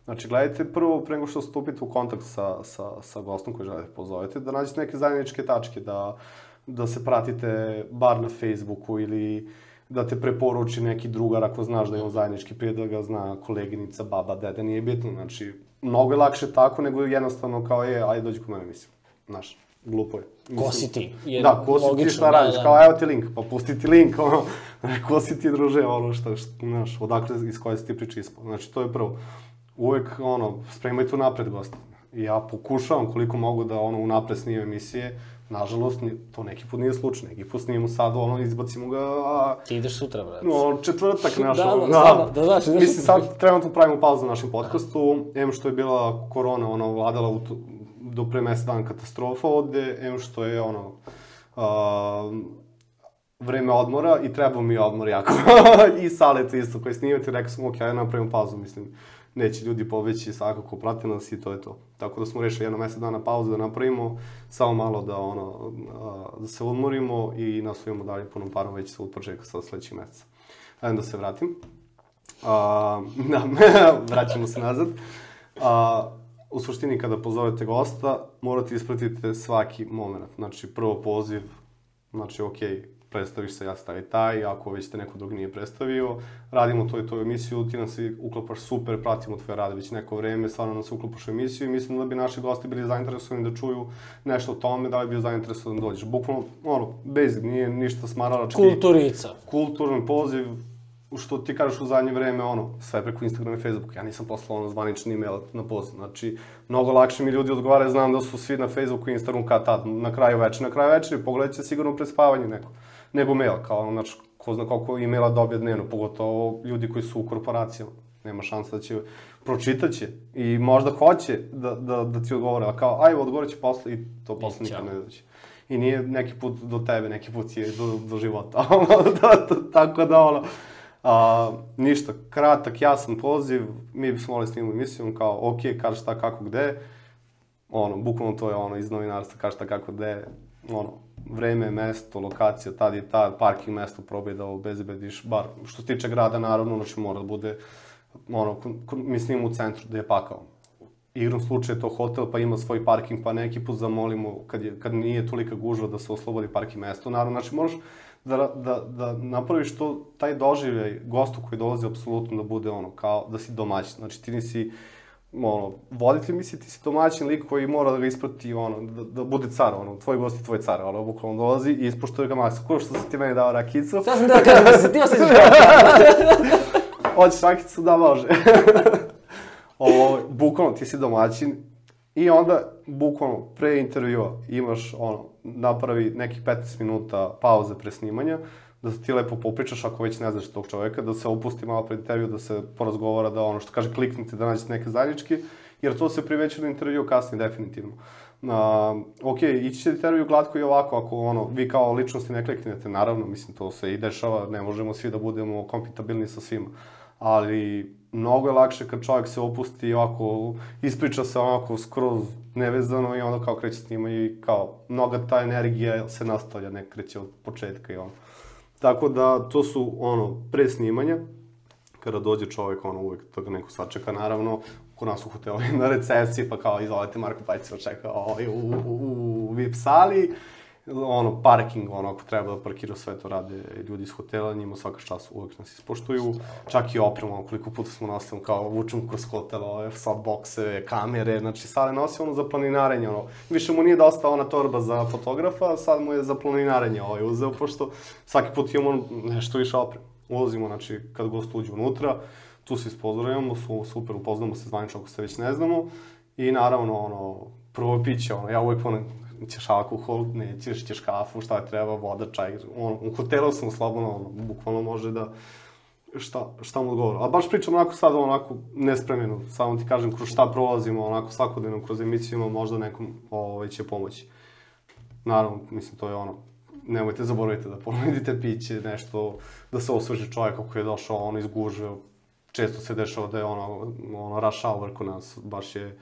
Znači, gledajte prvo, pre nego što stupite u kontakt sa, sa, sa gostom koji želite pozovete, da nađete neke zajedničke tačke, da, da se pratite bar na Facebooku ili da te preporuči neki drugar ako znaš da je on zajednički prijatelj, da ga zna koleginica, baba, dede, nije bitno, znači mnogo je lakše tako nego jednostavno kao je, ajde dođi kod mene emisiju. Znaš, glupo je. Ko si ti? Je da, ko si ti logično, šta da, radiš, da. kao evo ti link, pa pusti ti link, ono, ko si ti druže, ono šta, šta znaš, odakle, iz koje si ti priče ispao. Znači, to je prvo. Uvek, ono, spremaj tu napred gosta. I ja pokušavam koliko mogu da, ono, unapred snimam emisije, Nažalost, to neki put nije slučaj, neki put snimamo sad, ono, izbacimo ga, a, Ti ideš sutra, brate. No, četvrtak naš, Da, da, stvarno, da znaš, ideš Mislim, sad trenutno pravimo pauzu na našem podcastu, em što je bila korona, ono, vladala u tu, do pre mesec dana katastrofa ovde, em što je, ono, a, vreme odmora i treba mi odmor jako. I Saletu isto koji snimati, rekao sam, ok, ajde napravimo pauzu, mislim, neće ljudi pobeći svakako, prate nas i to je to. Tako da smo rešili jedno mesec dana pauzu da napravimo, samo malo da, ono, da se odmorimo i nastavimo dalje punom parom već sa od početka sa sledećeg meseca. Ajde da se vratim. A, da, vraćamo se nazad. A, u suštini, kada pozovete gosta, morate ispratiti svaki moment. Znači, prvo poziv, znači, ok, predstaviš se, ja stavi taj, ako već te neko drug nije predstavio, radimo to i to emisiju, ti nam se uklapaš super, pratimo tvoje rade već neko vreme, stvarno nam se uklapaš u emisiju i mislim da bi naši gosti bili zainteresovani da čuju nešto o tome, da li bi bio zainteresovan da dođeš. Bukvalno, ono, basic, nije ništa smaralački Kulturica. kulturan poziv, što ti kažeš u zadnje vreme, ono, sve preko Instagrama i Facebooka. Ja nisam poslao ono zvanični email na poziv. Znači, mnogo lakše mi ljudi odgovaraju, znam da su svi na Facebooku i Instagramu kad tad, na kraju večera. Na kraju večera pogledat će sigurno pred spavanje neko, nego mail, kao, znači, ko zna koliko e-maila dobije dnevno, pogotovo ljudi koji su u korporacijama. Nema šansa da će, pročitaće i možda hoće da, da, da ti odgovore, a kao, ajde, odgovorit će posle i to posle nikad ne dođe. I nije neki put do tebe, neki put je do, do života. da, da, tako da, ono, a, ništa, kratak, jasan poziv, mi bismo volili snimati emisiju, kao, ok, kaže šta, kako, gde, ono, bukvalno to je ono iz novinarstva, kaže šta, kako, gde, ono, vreme, mesto, lokacija, tad i tad, parking mesto, probaj da obezbediš, bar što se tiče grada, naravno, znači mora da bude, ono, ko- ko- mi snimamo u centru, gde je pakao. Igrom slučaja je to hotel, pa ima svoj parking, pa neki put zamolimo, kad, je, kad nije tolika gužva da se oslobodi parking mesto, naravno, znači moraš da, da, da napraviš to, taj doživljaj gostu koji dolazi apsolutno da bude ono, kao da si domaćin, znači ti nisi, ono, voditelj misli ti si domaćin lik koji mora da ga isprati, ono, da, da bude car, ono, tvoj gost je tvoj car, ono, bukvalno dolazi i ispoštuje ga maks. Ko što si ti meni dao rakicu, Sad sam da kažem, da se ti osjećaš kao hoćeš rakicu, da može. Ovo, bukvalno, ti si domaćin i onda, bukvalno, pre intervjua imaš, ono, napravi nekih 15 minuta pauze pre snimanja, da ti lepo popričaš ako već ne znaš tog čoveka, da se opusti malo pred intervju, da se porazgovara, da ono što kaže kliknite, da nađete neke zajednički, jer to se priveće na intervju kasnije definitivno. Uh, ok, ići će intervju glatko i ovako, ako ono, vi kao ličnosti ne kliknete, naravno, mislim, to se i dešava, ne možemo svi da budemo kompatibilni sa svima, ali mnogo je lakše kad čovjek se opusti i ovako, ispriča se onako skroz nevezano i onda kao kreće snima i kao, mnoga ta energija se nastavlja, ne kreće od početka i ono. Tako da, to su, ono, pre snimanja, kada dođe čovjek, ono, uvek to ga neko sačeka, naravno, kod nas u hotelu na recepciji, pa kao, izvolite, Marko Pajić se očeka ovaj, u, u, u, u VIP sali, ono, parking, ono, ako treba da parkira sve to rade ljudi iz hotela, njima svaka čast uvek nas ispoštuju, čak i opremu, koliko puta smo nosili, kao, vučemo kroz hotel, ove, softboxe, kamere, znači, sada nosi ono za planinarenje, ono, više mu nije dosta ona torba za fotografa, sad mu je za planinarenje ovaj uzeo, pošto svaki put imamo nešto više opreme. Ulazimo, znači, kad gost uđe unutra, tu se ispozdravljamo, su, super, upoznamo se zvanično ako se već ne znamo, i naravno, ono, prvo piće, ono, ja uvek ono, ćeš alkohol, nećeš, ćeš kafu, šta treba, voda, čaj, ono, u hotelu sam slobodno, ono, bukvalno može da, šta, šta mu odgovara. A baš pričam onako sad, onako, nespremljeno, samo ti kažem kroz šta prolazimo, onako svakodnevno kroz emisiju, ima možda nekom ovaj, će pomoći. Naravno, mislim, to je ono, nemojte zaboravite da ponudite piće, nešto, da se osveže čovjek ako je došao ono iz guže, često se dešava da je ono, ono rush hour kod nas, baš je,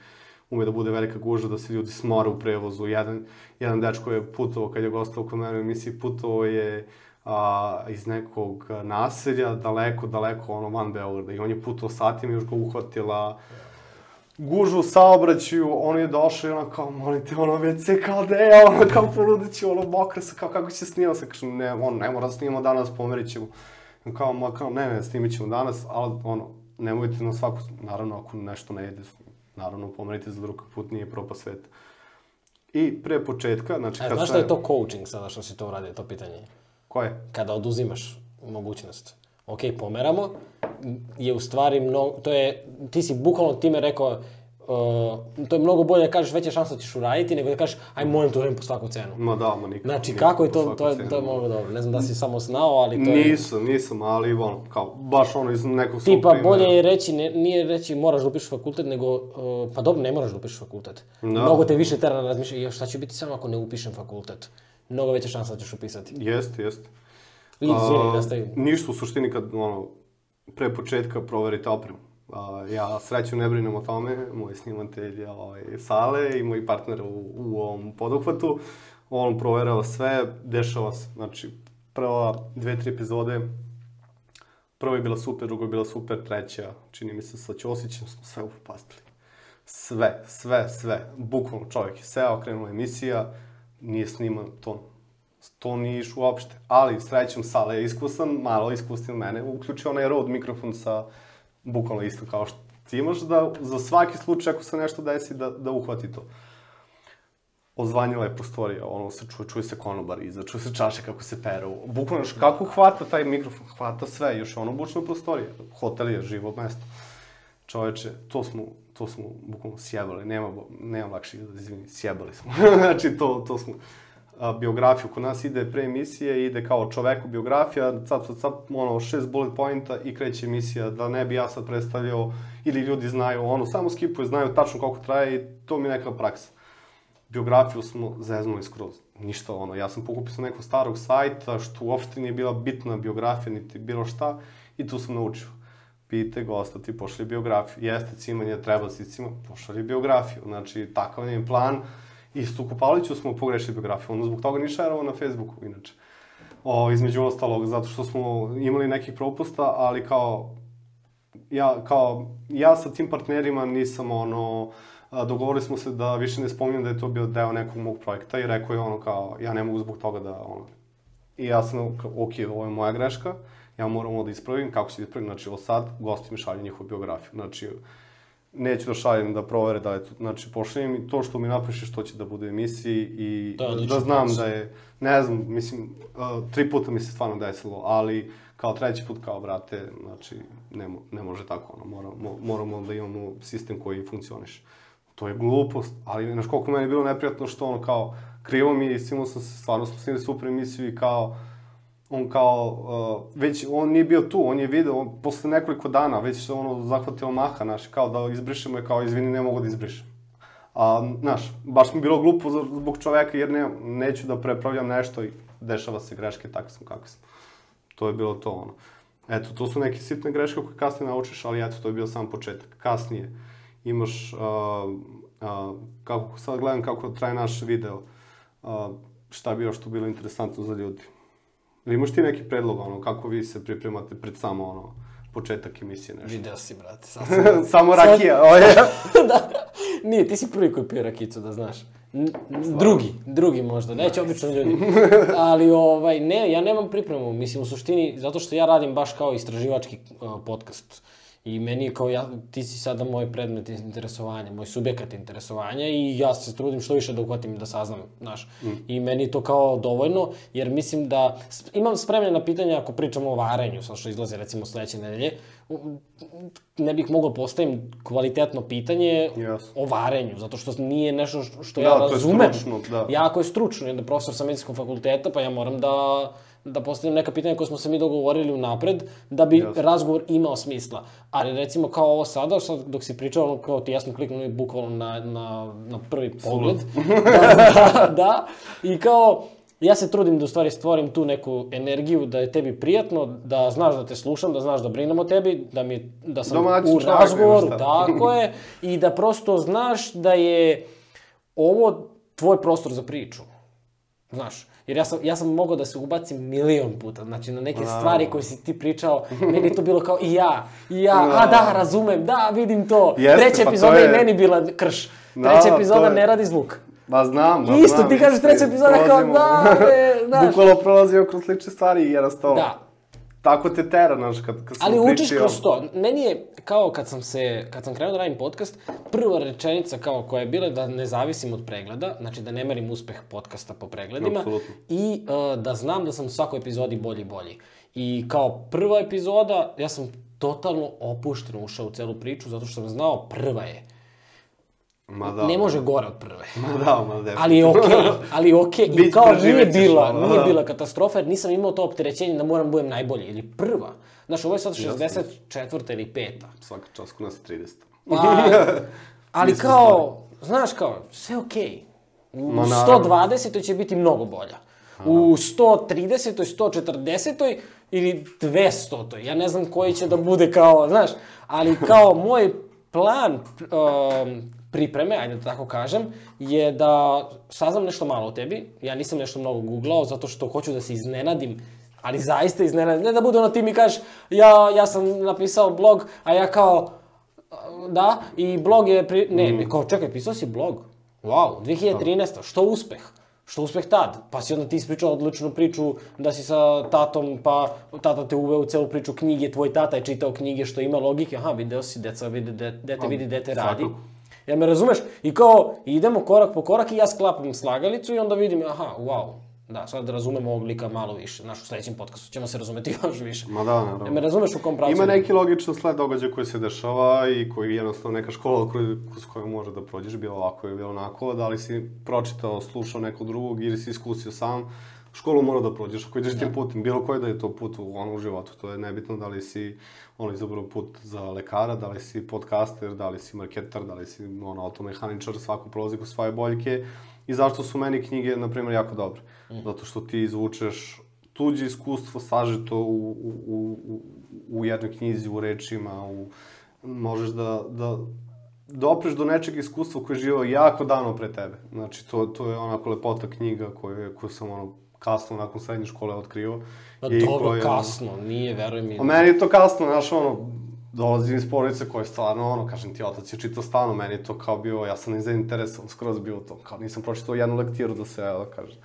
ume da bude velika guža, da se ljudi smore u prevozu. Jedan, jedan dečko je putovao, kad je gostao kod mene u emisiji, putovao je a, iz nekog naselja, daleko, daleko, ono, van Beograda. I on je putovao satima i još ga uhvatila gužu u saobraćaju, on je došao i ono kao, molite, ono, WC kao da je, ono, kao poludeću, ono, mokra se, kao, kako će snimati se, kažem, ne, on, ne mora da snimamo danas, pomerit ćemo. Kao, ma, kao, ne, ne, snimit ćemo danas, ali, ono, nemojte na svaku, naravno, ako nešto ne ide, naravno pomerite za drugi put, nije propast svet. I pre početka, znači A kad znaš šta je to coaching sada što si to uradio, to pitanje? Ko je? Kada oduzimaš mogućnost. Ok, pomeramo, je u stvari mnogo, to je, ti si bukvalno time rekao, uh, to je mnogo bolje da kažeš veća šansa da ćeš uraditi, nego da kažeš, aj molim to uradim po svaku cenu. Ma da, ma nikako. Znači, nikako kako je to, to je, to je mnogo dobro. Ne znam da si samo znao, ali to je... Nisam, nisam, ali ono, kao, baš ono iz nekog svog Tipa, primjera. bolje je reći, ne, nije reći moraš da upišeš fakultet, nego, uh, pa dobro, ne moraš da upišeš fakultet. Da. Mnogo te više tera na razmišljanje, "Jo, šta će biti samo ako ne upišem fakultet? Mnogo veća šansa da ćeš upisati. Jeste, jeste. I, izvini, nastavi. Ništa u suštini kad, ono, pre početka proverite opremu. A, ja sreću ne brinem o tome, moj snimatelj ovaj, Sale i moj partner u, u ovom poduhvatu, on proverava sve, dešava se, znači, prva dve, tri epizode, prva je bila super, druga je bila super, treća, čini mi se sa Ćosićem, smo sve upropastili. Sve, sve, sve. Bukvalno čovjek je seo, krenula emisija, nije sniman ton. To nije išlo uopšte. Ali srećem Sale je iskusan, malo od mene. Uključio onaj Rode mikrofon sa bukvalno isto kao što ti imaš da za svaki slučaj ako se nešto desi da, da uhvati to. Ozvanjila je prostorija, ono se čuje, čuje se konobar iza, čuje se čaše kako se peru. Bukvalno, kako hvata taj mikrofon, hvata sve, još je ono bučno prostorija. Hotel je živo mesto. Čoveče, to smo, to smo bukvalno sjebali, nema, nema lakših izvini, sjebali smo. znači, to, to smo biografiju. Kod nas ide pre emisije, ide kao čoveku biografija, cap, cap, cap, ono, šest bullet pointa i kreće emisija, da ne bi ja sad predstavljao, ili ljudi znaju, ono, samo skipuje, znaju tačno koliko traje i to mi je neka praksa. Biografiju smo zeznuli skroz. Ništa ono, ja sam pokupio sa nekog starog sajta, što uopšte nije bila bitna biografija, niti bilo šta, i tu sam naučio. Pite gosta, ti pošli biografiju. Jeste cimanje, treba si cima, pošalji biografiju. Znači, takav je plan. I Stuku Pavliću smo pogrešili biografiju, ono zbog toga ni šerovo na Facebooku, inače. O, između ostalog, zato što smo imali nekih propusta, ali kao, ja, kao, ja sa tim partnerima nisam ono, dogovorili smo se da više ne spominjem da je to bio deo nekog mog projekta i rekao je ono kao, ja ne mogu zbog toga da, ono, I ja sam, ok, ovo je moja greška, ja moram ovo da ispravim, kako će da ispravim, znači, od sad gosti mi šalju njihovu biografiju, znači, neću da šaljem da provere da je to, znači, pošaljem i to što mi napišeš, to će da bude u emisiji i je da, odličan znam da je, ne znam, mislim, uh, tri puta mi se stvarno desilo, ali kao treći put kao, brate, znači, ne, mo- ne može tako, ono, moramo, moramo da imamo sistem koji funkcioniše. To je glupost, ali znaš koliko meni je bilo neprijatno što ono kao, krivo mi je, istimno sam se, stvarno smo snimili super emisiju i kao, on kao, uh, već, on nije bio tu, on je video, on, posle nekoliko dana, već se ono zahvatio maha, znaš, kao da izbrišemo je kao, izvini, ne mogu da izbrišem. A, znaš, baš mi bilo glupo zbog čoveka, jer ne, neću da prepravljam nešto i dešava se greške, tako sam kako sam. To je bilo to, ono. Eto, to su neke sitne greške koje kasnije naučiš, ali eto, to je bio sam početak. Kasnije imaš, uh, uh, kako, sad gledam kako traje naš video, uh, šta bi još tu bilo interesantno za ljudi. Ili imaš ti neki predlog, ono, kako vi se pripremate pred samo, ono, početak emisije, nešto? Video si, brate, sad sam... samo rakija, o je. da. Nije, ti si prvi koji pije rakicu, da znaš. N- drugi, drugi možda, neće obično ljudi. Ali ovaj, ne, ja nemam pripremu, mislim u suštini, zato što ja radim baš kao istraživački uh, podcast. I meni je kao ja, ti si sada moj predmet interesovanja, moj subjekat interesovanja i ja se trudim što više da uhvatim da saznam, znaš. I meni je to kao dovoljno, jer mislim da, imam spremljena pitanja ako pričamo o varenju, sad što izlaze recimo sledeće nedelje, ne bih mogao postavim kvalitetno pitanje Jasno. o varenju, zato što nije nešto što Da, ja to je razumem. stručno, da. Jako je stručno, jedan profesor sa medicinskog fakulteta, pa ja moram da da postavim neka pitanja koje smo se mi dogovorili unapred, da bi Jasno. razgovor imao smisla. Ali recimo kao ovo sada, sad dok si pričao, ono kao ti ja sam kliknuo bukvalno na, na, na prvi pogled. da, da, da, i kao, ja se trudim da u stvari stvorim tu neku energiju, da je tebi prijatno, da znaš da te slušam, da znaš da brinem o tebi, da, mi, da sam Domaći u razgovoru, tako je, i da prosto znaš da je ovo tvoj prostor za priču. Znaš, jer ja sam, ja sam mogao da se ubacim milion puta, znači na neke Naravno. stvari koje si ti pričao, meni je to bilo kao i ja, i ja, a da, razumem, da, vidim to. Jeste, Treća pa epizoda je- je meni bila krš. Da, Treća epizoda je- ne radi zvuk. Ma znam, ma Isto, znam, ti kažeš treća epizoda kao, da, bre, znaš. Bukvalno prolazimo kroz slične stvari i jednostavno. Da. Tako te tera, znaš, kad, kad sam Ali učiš kroz to. Meni je, kao kad sam se, kad sam krenuo da radim podcast, prva rečenica kao koja je bila da ne zavisim od pregleda, znači da ne merim uspeh podcasta po pregledima Apsolutno. i uh, da znam da sam u svakoj epizodi bolji i bolji. I kao prva epizoda, ja sam totalno opušteno ušao u celu priču zato što sam znao prva je. Ma da. Ne može gore od prve. Ma da, ma definitivno. Ali je okej, ali je okej. I Bić kao nije bila, ono, nije da. bila katastrofa jer nisam imao to opterećenje da moram budem najbolji. Ili prva. Znaš, ovo je sad 64. ili peta. Svaka čast, kod nas je 30. Pa, ali Nisam kao, znaš kao, sve okej. U Ma, naravno. 120. će biti mnogo bolja. U 130. 140. ili 200. Ja ne znam koji će da bude kao, znaš, ali kao moj plan um, pripreme, ajde da tako kažem, je da saznam nešto malo o tebi. Ja nisam nešto mnogo googlao zato što hoću da se iznenadim ali zaista iznenadim. Ne da bude ono ti mi kažeš, ja, ja sam napisao blog, a ja kao, da, i blog je, pri... ne, Mm. kao, čekaj, pisao si blog? Wow, 2013. Što uspeh? Što uspeh tad? Pa si onda ti ispričao odličnu priču da si sa tatom, pa tata te uveo u celu priču knjige, tvoj tata je čitao knjige što ima logike, aha, video si, deca vidi, de, dete vidi, dete radi. svakako. Jel me razumeš? I kao, idemo korak po korak i ja sklapam slagalicu i onda vidim, aha, wow, da, sad razumemo ovog lika malo više. Znaš, u sledećem podcastu ćemo se razumeti još više. Ma da, naravno. Jel me razumeš u kom pravcu? Ima neki logičan sled događaja koji se dešava i koji jednostavno neka škola kroz, kroz koju može da prođeš, bilo ovako ili onako, da li si pročitao, slušao nekog drugog ili si iskusio sam, školu mora da prođeš. Ako ideš tim putem, bilo koji da je to put u, ono, u životu, to je nebitno da li si ono, izabrao put za lekara, da li si podcaster, da li si marketar, da li si ono, automehaničar, svako prolazi kroz svoje boljke i zašto su meni knjige, na primjer, jako dobre. Zato što ti izvučeš tuđe iskustvo sažeto u, u, u, u- u jednoj knjizi, u rečima, u, možeš da, da dopreš do nečeg iskustva koje je živao jako davno pre tebe. Znači, to, to je onako lepota knjiga koju, koju sam ono kasno nakon srednje škole otkrio. Pa dobro, koja- kasno, nije, veruj mi. A meni je to kasno, znaš, ono, dolazim iz porodice koja je stvarno, ono, kažem ti, otac je čitao stalno, meni je to kao bio, ja sam nezainteresovan, skroz bio to, kao nisam pročitao jednu lektiru da se, evo, kaže.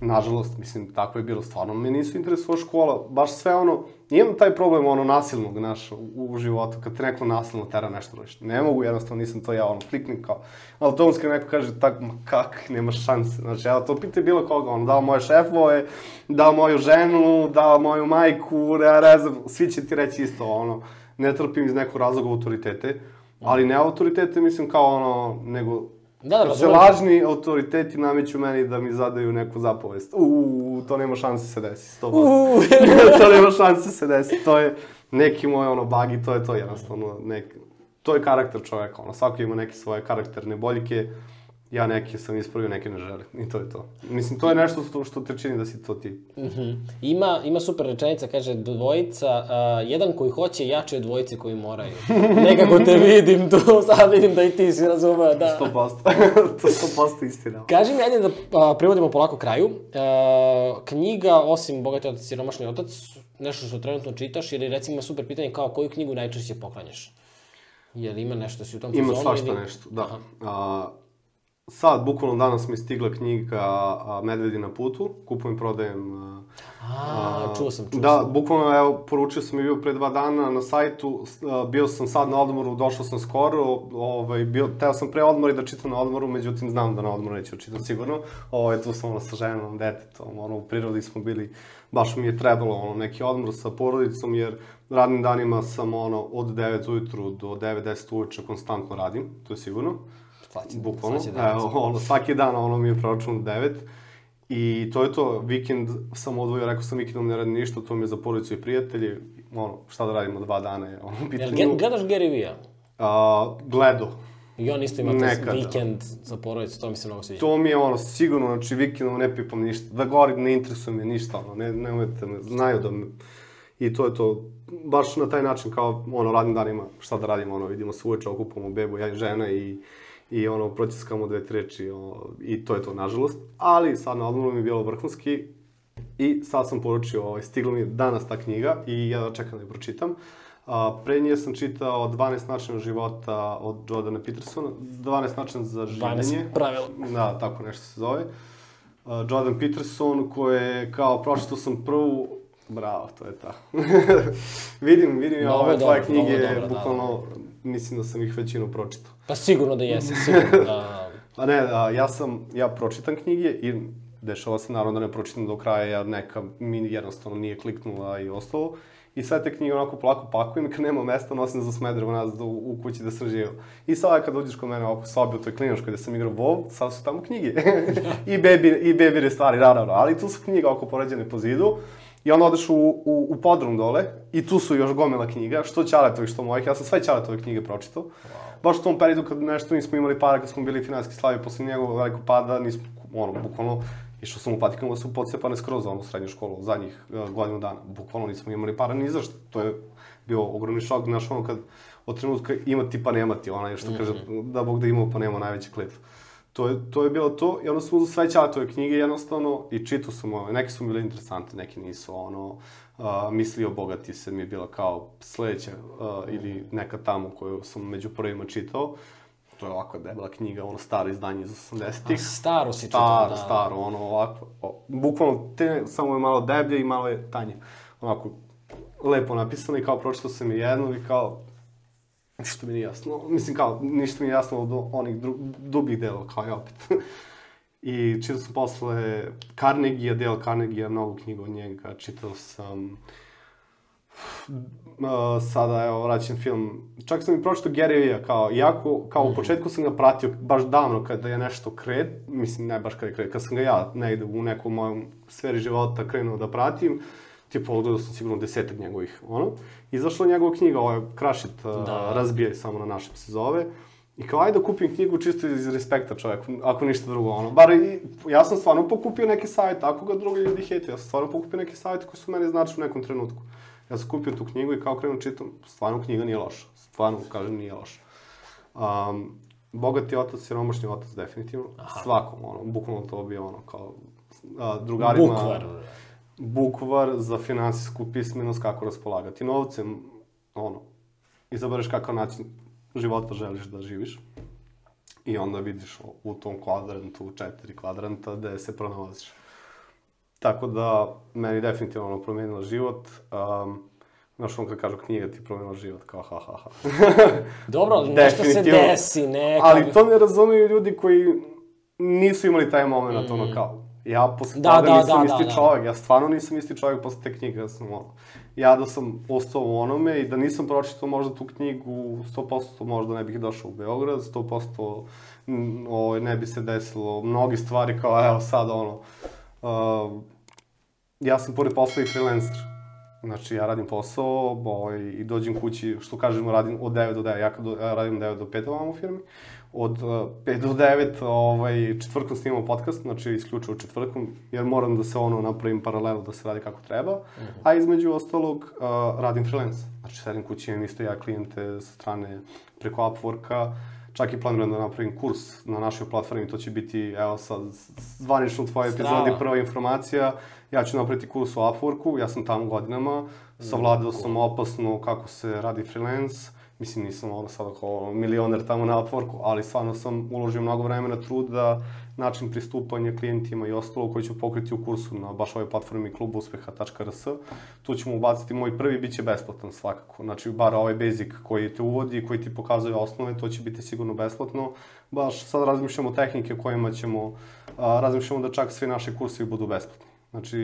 Nažalost, mislim, tako je bilo, stvarno me nisu interesovala škola, baš sve ono, imam taj problem, ono, nasilnog, znaš, u, u životu, kad te neko nasilno tera nešto radiš. Ne mogu, jednostavno nisam to ja, ono, kliknim kao, automatski neko kaže, tak, ma kak, nema šanse, znači, evo, to pitaj bilo koga, ono, da li moje šefove, da li moju ženu, da li moju majku, ja ne znam, svi će ti reći isto, ono, ne trpim iz nekog razloga autoritete, ali ne autoritete, mislim, kao ono, nego Da, Kad se lažni autoriteti nameću meni da mi zadaju neku zapovest. Uuu, to nema šanse se desi, 100%. Uuu. to nema šanse se desi, to je neki moj ono bug i to je to jednostavno. Nek, to je karakter čoveka, ono, svako ima neke svoje karakterne boljke, ja neke sam ispravio, neke ne želim i to je to. Mislim, to je nešto što, što te čini da si to ti. Mhm. Ima, ima super rečenica, kaže dvojica, a, jedan koji hoće jače od dvojice koji moraju. Nekako te vidim tu, sad vidim da i ti si razumeo, da. 100%. to 100% istina. Kaži mi, ajde da a, privodimo polako kraju. A, knjiga, osim Bogati otac i siromašni otac, nešto što trenutno čitaš, ili recimo ima super pitanje kao koju knjigu najčešće poklanjaš? Jel ima nešto si u tom Ima fazonu svašta ili- nešto, da. A, sad, bukvalno danas mi stigla knjiga Medvedi na putu, kupujem, prodajem. A, A, čuo sam, čuo da, sam. bukvalno, evo, poručio sam i bio pre dva dana na sajtu, bio sam sad na odmoru, došao sam skoro, ovaj, bio, teo sam pre odmora i da čitam na odmoru, međutim znam da na odmoru neću da čitam sigurno. Ovaj, tu sam ono sa ženom, detetom, ono, u prirodi smo bili, baš mi je trebalo ono, neki odmor sa porodicom, jer radnim danima sam ono, od 9 ujutru do 9-10 uveče konstantno radim, to je sigurno. Će- Bukvalno, da- evo, ono, svaki dan ono mi je proračun 9. I to je to, vikend sam odvojio, rekao sam vikendom ne radim ništa, to mi je za porodicu i prijatelji, ono, šta da radimo dva dana je ono u Jel gledaš Gary Vee-a? Gledo. I on isto ima taj Nekada. vikend za porodicu, to mi se mnogo sviđa. To mi je ono, sigurno, znači vikendom ne pipam ništa, da govorim ne interesuje me ništa, ono, ne, ne uvete me, znaju da me, i to je to, baš na taj način kao, ono, radnim danima, šta da radimo, ono, vidimo se uveče, okupamo bebu, ja i žena i, i ono, proceskamo dve, tri reči, ono, i to je to, nažalost, ali sad na odmoru mi je bilo vrhunski, I sad sam poručio, ovaj, stigla mi je danas ta knjiga i ja čekam da je pročitam. A, pre nje sam čitao 12 načina života od Jordana Petersona, 12 načina za 12 življenje. pravila. Da, tako nešto se zove. Uh, Jordan Peterson, koji je, kao, pročitao sam prvu, Bravo, to je ta. vidim, vidim ja ove tvoje knjige, dobro, da, bukvalno, mislim da sam ih većinu pročitao. Pa sigurno da jesi, sigurno da... Pa ne, a, ja sam, ja pročitam knjige i dešava se naravno da ne pročitam do kraja, jer neka mi jednostavno nije kliknula i ostalo. I sve te knjige onako polako pakujem kad nema mesta nosim za Smederevo nazad u, u kući da sam živio. I sad kad uđeš kod mene ovako sobi u toj klinačkoj gde sam igrao WoW, sad su tamo knjige. I bebi, i bebire stvari, naravno. Ali tu su knjige oko poređene po zidu. I onda odeš u, u, u podrum dole i tu su još gomila knjiga, što Ćaletovih, što mojih. Ja sam sve Ćaletove knjige pročitao. Wow. Baš u tom periodu kad nešto nismo imali para, kad smo bili finanski slavi posle njegovog velikog pada, nismo, ono, bukvalno, išao sam u Patikanu da su podsepane skroz za onu srednju školu, zadnjih uh, godinu dana. Bukvalno nismo imali para ni za što. To je bio ogromni šok, znaš, ono kad od trenutka imati pa nemati, onaj što mm -hmm. kaže, da Bog da imao pa nema najveći klip. To je, to je bilo to, i onda sam uzao sve Ćaletove knjige jednostavno i čitao sam ove, neke su mi bile interesante, neke nisu, ono, uh, Misli o bogati se mi je bila kao sledeća, uh, ili neka tamo koju sam među prvima čitao. To je ovako debela knjiga, ono staro izdanje iz 80-ih. Staro si čitao, Staro, da. staro, ono ovako, o, bukvalno te, samo je malo deblje i malo je tanje. Onako, lepo napisano i kao pročitao sam je jednu i kao, Ništa mi nije jasno. Mislim, kao, ništa mi nije jasno od onih dru, dubih dela, kao i opet. I čitao sam posle Carnegie, Dale Carnegie, mnogo knjiga od njega. Čitao sam... Uh, sada, evo, vraćam film. Čak sam i pročitao Gary Vee, kao, iako, kao u početku sam ga pratio baš davno kada je nešto kret, mislim, ne baš kada je kret, kad sam ga ja negde u nekom mojom sferi života krenuo da pratim, tipa, odgledao sam sigurno desetak njegovih, ono. Izašla je njegova knjiga, ovo je Crush It, uh, Da. razbijaj samo na našem se zove. I kao, ajde da kupim knjigu čisto iz respekta čoveku, ako ništa drugo, ono. Bar i, ja sam stvarno pokupio neke savjete, ako ga drugi ljudi hejte, ja sam stvarno pokupio neke savjete koji su meni značili u nekom trenutku. Ja sam kupio tu knjigu i kao krenu čitam, stvarno knjiga nije loša, stvarno, kažem, nije loša. Um, bogati otac, siromašni otac, definitivno, Aha. svakom, ono, bukvalno to bi ono, kao, a, drugarima... Bukvar. Bukvar za finansijsku pismenost kako raspolagati novcem, ono, izabereš kakav način života želiš da živiš i onda vidiš u tom kvadrantu, u četiri kvadranta, gde se pronalaziš. Tako da, meni definitivno ono promenila život. Um, znaš, ono kad kažu knjiga ti promenila život, kao ha ha ha. Dobro, nešto se desi, neka... Ali to ne razumeju ljudi koji nisu imali taj moment, mm. ono kao, ja posle Da, toga da, nisam da, isti da, da. čovjek, ja stvarno nisam isti čovjek posle te knjige, ja sam ono, ja da sam ostao u onome i da nisam pročitao možda tu knjigu, 100% možda ne bih došao u Beograd, 100% mm, ovaj, ne bi se desilo mnogi stvari kao, evo sad ono, uh, ja sam pored posla i freelancer. Znači, ja radim posao ovaj, i dođem kući, što kažemo, radim od 9 do 9. Ja, kad do, radim 9 do 5 ovam u firmi. Od uh, 5 do 9 ovaj, četvrtkom snimamo podcast, znači isključivo četvrtkom, jer moram da se ono napravim paralelu da se radi kako treba. Uh -huh. A između ostalog, uh, radim freelance. Znači, sedim kući, imam isto ja klijente sa strane preko Upworka, čak i planiram da napravim kurs na našoj platformi, to će biti, evo sad, zvanično u tvojoj Strava. epizodi prva informacija. Ja ću napraviti kurs u Upworku, ja sam tamo godinama, savladao sam opasno kako se radi freelance, mislim nisam ono sad kao milioner tamo na Upworku, ali stvarno sam uložio mnogo vremena, truda, način pristupanja klijentima i ostalo koji ću pokriti u kursu na baš ovoj platformi klubuspeha.rs. Tu ćemo ubaciti moj prvi, bit će besplatan svakako. Znači, bar ovaj basic koji te uvodi, koji ti pokazuje osnove, to će biti sigurno besplatno. Baš sad razmišljamo tehnike kojima ćemo, a, razmišljamo da čak svi naši kursevi budu besplatni. Znači,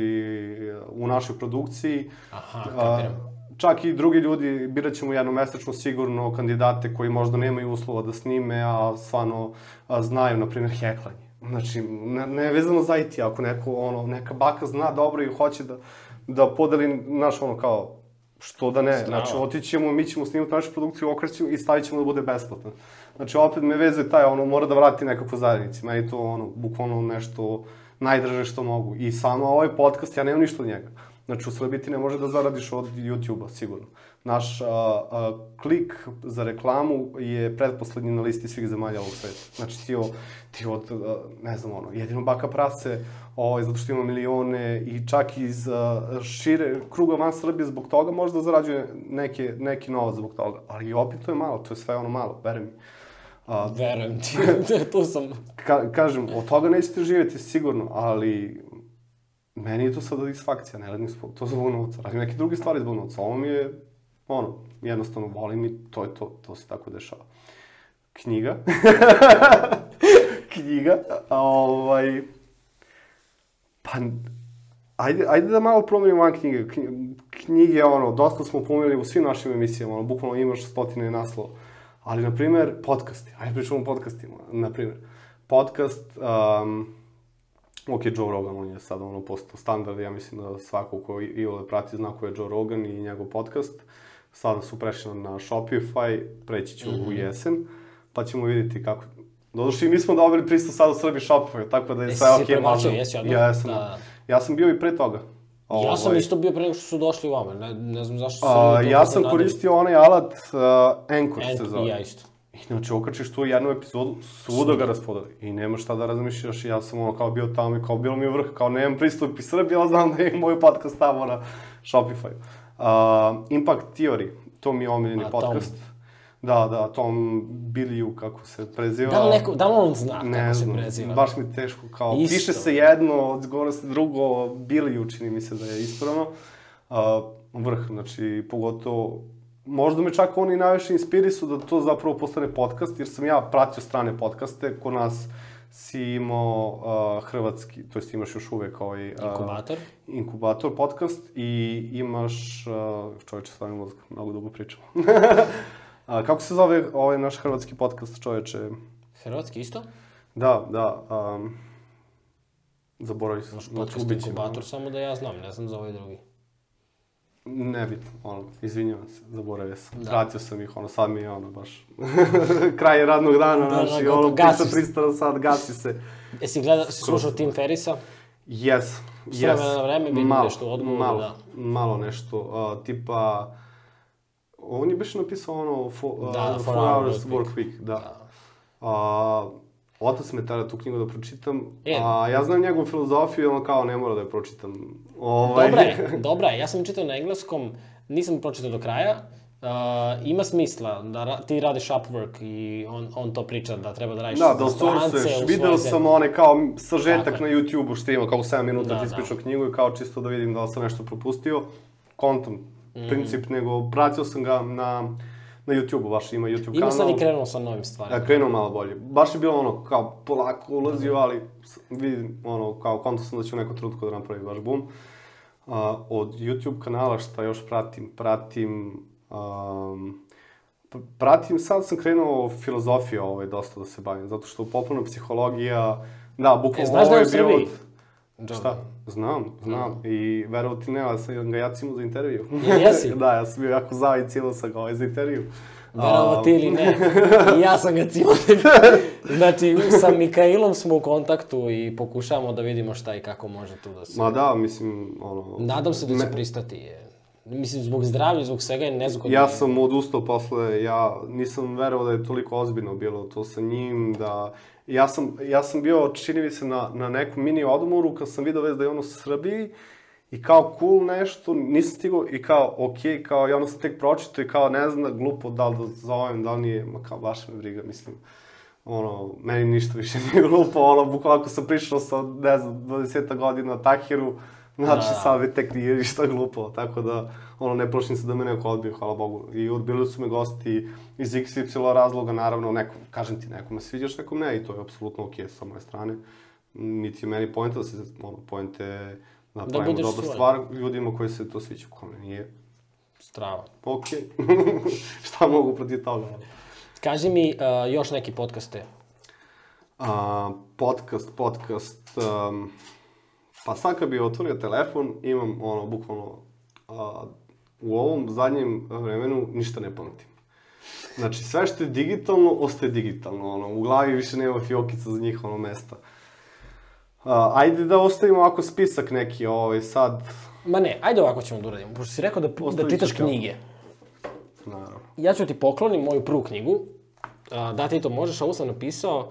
u našoj produkciji, Aha, kapiram. Čak i drugi ljudi, birat ćemo jednomesečno sigurno kandidate koji možda nemaju uslova da snime, a stvarno a, znaju, na primjer, heklanje. Znači, ne, ne vezano za IT, ako neko, ono, neka baka zna dobro i hoće da, da podeli naš, ono, kao, što da ne, Strava. znači, otićemo, mi ćemo snimati našu produkciju, okrećemo i stavit ćemo da bude besplatno. Znači, opet me vezuje taj, ono, mora da vrati nekako zajednici. Meni to, ono, bukvalno nešto najdraže što mogu. I samo ovaj podcast, ja nemam ništa od njega. Znači, u Srbiji ti ne može da zaradiš od YouTube-a, sigurno. Naš a, a, klik za reklamu je predposlednji na listi svih zemalja ovog sveta. Znači, ti, o, ti od, a, ne znam, ono, jedino baka prase, ovaj, zato što ima milione i čak iz a, šire kruga van Srbije zbog toga možda zarađuje neke, neki novac zbog toga. Ali opet to je malo, to je sve ono malo, veri mi. A, Verujem ti, tu sam. ka, kažem, od toga nećete živjeti sigurno, ali meni je to sada disfakcija, ne radim to zbog novca, radim neke druge stvari zbog novca. Ovo mi je, ono, jednostavno volim i to je to, to se tako dešava. Knjiga. Knjiga. A, ovaj, pa, ajde, ajde da malo promenimo van knjige. Knj- Knjige, ono, dosta smo pomenuli u svim našim emisijama, ono, bukvalno imaš stotine naslova. Ali, na primer, podcasti. Ajde pričamo o podcastima, na primer. Podcast, um, ok, Joe Rogan, on je sad ono postao standard, ja mislim da svako ko i Iole prati zna ko je Joe Rogan i njegov podcast. Sada su prešli na Shopify, preći ću mm -hmm. u jesen, pa ćemo vidjeti kako... Doduše i mi smo dobili pristup sad u Srbiji Shopify, tako da je sve ok. prebacio, možda- jesi odmah? Ja, ja sam, Da, ja sam bio i pre toga. Ja sam Ovaj, isto bio pre nego što su došli vama, ne, ne znam zašto su a, ja sam koristio onaj alat uh, Anchor se Anchor, zove. i ja isto. I znači okačiš tu jednu epizodu, svuda ga raspodali. I nema šta da razmišljaš, ja sam ono kao bio tamo i kao bilo mi je vrh, kao nemam pristup iz Srbije, ali znam da je moj podcast tamo na Shopify. Uh, Impact Theory, to mi je omiljeni A, Tom. podcast. Da, da, Tom Biliju, kako se preziva. Da li, neko, da li on zna Ne kako se znam, preziva? baš mi teško, kao, Isto. piše se jedno, odgovara se drugo, Biliju čini mi se da je ispravno. Uh, vrh, znači, pogotovo, možda me čak oni najviše inspirisu da to zapravo postane podcast, jer sam ja pratio strane podcaste, kod nas si imao uh, hrvatski, to jest imaš još uvek ovaj... Uh, Inkubator. Inkubator podcast i imaš, uh, čoveče, stavim mozak, mnogo dugo pričamo. A, kako se zove ovaj naš hrvatski podcast, čoveče? Hrvatski isto? Da, da, um, zaboravio sam. znači, Podcast inkubator, samo da ja znam, ne znam za ovaj drugi. Nebitno, ono, izvinjavam se, zaboravio sam. Da. Da. Vratio sam ih, ono, sad mi je ono baš kraj radnog dana, Da, znaš, da, i ono. 300 na sat, gasi se. Jesi gleda, si slušao Tim Ferisa? Yes, S yes. vremena na vreme vidim malo, nešto u odgovoru, malo, da. Malo nešto, uh, tipa, on je baš napisao ono, fo, uh, Da, da, Four Four Hour Hours Work Work Week, da. A, otac me tada tu knjigu da pročitam, Je. a ja znam njegovu filozofiju, ono kao ne mora da je pročitam. Ovaj, Dobra je, dobra je. Ja sam čitao na engleskom, nisam pročitao do kraja. Uh, ima smisla da ra ti radiš Upwork i on, on to priča da treba da radiš Da, da sourcuješ. Video sam onaj kao sažetak Tako na YouTube-u što ima kao 7 minuta Da, ti da. ispričao knjigu i kao čisto da vidim da sam nešto propustio. Kontom, Mhm. princip, nego pratio sam ga na, na YouTube-u, baš ima YouTube Ima kanal. sad i krenuo sa novim stvarima. E, krenuo malo bolje. Baš je bilo ono, kao polako ulazio, ali s- vidim, ono, kao konto sam da ću u nekom trenutku da napravi baš bum. A, od YouTube kanala šta još pratim? Pratim, um, pr- pratim, sad sam krenuo filozofiju ovaj, dosta da se bavim, zato što popolna psihologija, da, bukvalno E, znaš da ovo je u bilo Od- Šta? Znam, znam. I verovo ti ne, ali sam ga ja cimao za intervju. Jesi? da, ja sam bio jako zao i cimao sam ga ovaj za intervju. Verovo ti ili ne. I ja sam ga cimo. znači, sa Mikailom smo u kontaktu i pokušavamo da vidimo šta i kako može tu da se... Ma da, mislim, ono... Nadam se da će me- pristati. Je. Mislim, zbog zdravlja, zbog svega je nezgodno. Ja sam odustao posle, ja nisam verovao da je toliko ozbiljno bilo to sa njim, da... Ja sam, ja sam bio, čini mi se, na, na nekom mini odmoru kad sam vidio vez da je on u Srbiji i kao cool nešto, nisam stigao i kao okej, kao ja ono sam tek pročito i kao ne znam, glupo da li da zovem, da li nije, ma kao baš me briga, mislim. Ono, meni ništa više nije glupo, ono, bukvalno ako sam prišao sa, ne znam, 20 godina Tahiru, znači Da. sad tek nije ništa glupo, tako da, ono, ne plašim se da me neko odbije, hvala Bogu. I odbili su me gosti iz XY razloga, naravno, nekom, kažem ti, nekome sviđaš, nekom ne, i to je apsolutno okej sa moje strane. Niti je meni pojenta da se, ono, pojenta je da pravimo budeš dobra svoj. stvar ljudima koji se to sviđa, kome nije, Strava. okej. Šta mogu protiv toga? Kaži mi uh, još neki podcaste. A, podcast, podcast, um, pa sad kad bi otvorio telefon, imam ono, bukvalno, a, u ovom zadnjem vremenu ništa ne pamtim. Znači, sve što je digitalno, ostaje digitalno, ono, u glavi više nema fiokica za njih, ono, mesta. A, ajde da ostavimo ovako spisak neki, ovaj, sad, Ma ne, ajde ovako ćemo da uradimo. Pošto si rekao da, da Ostavit čitaš ću kao- knjige. naravno. Ja ću ti poklonim moju prvu knjigu. A, da ti to možeš, ovo sam napisao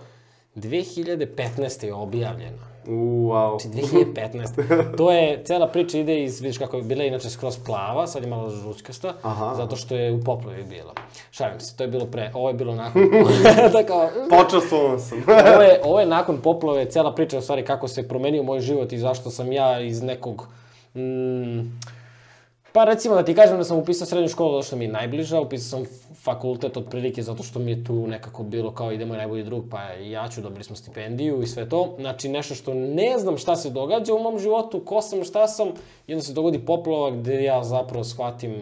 2015. je objavljena. U, wow. Znači 2015. to je, cela priča ide iz, vidiš kako je bila inače skroz plava, sad je malo žućkasta, Aha. zato što je u poplavi bila. Šalim se, to je bilo pre, ovo je bilo nakon, da kao, Počastvovan sam. ovo je, ovo je nakon poplave, cela priča u stvari kako se promenio moj život i zašto sam ja iz nekog, mm, pa recimo da ti kažem da sam upisao srednju školu zato što mi je najbliža, upisao sam fakultet otprilike zato što mi je tu nekako bilo kao ide moj najbolji drug, pa i ja ću, dobili smo stipendiju i sve to. Znači nešto što ne znam šta se događa u mom životu, ko sam, šta sam, i onda se dogodi poplava gde ja zapravo shvatim,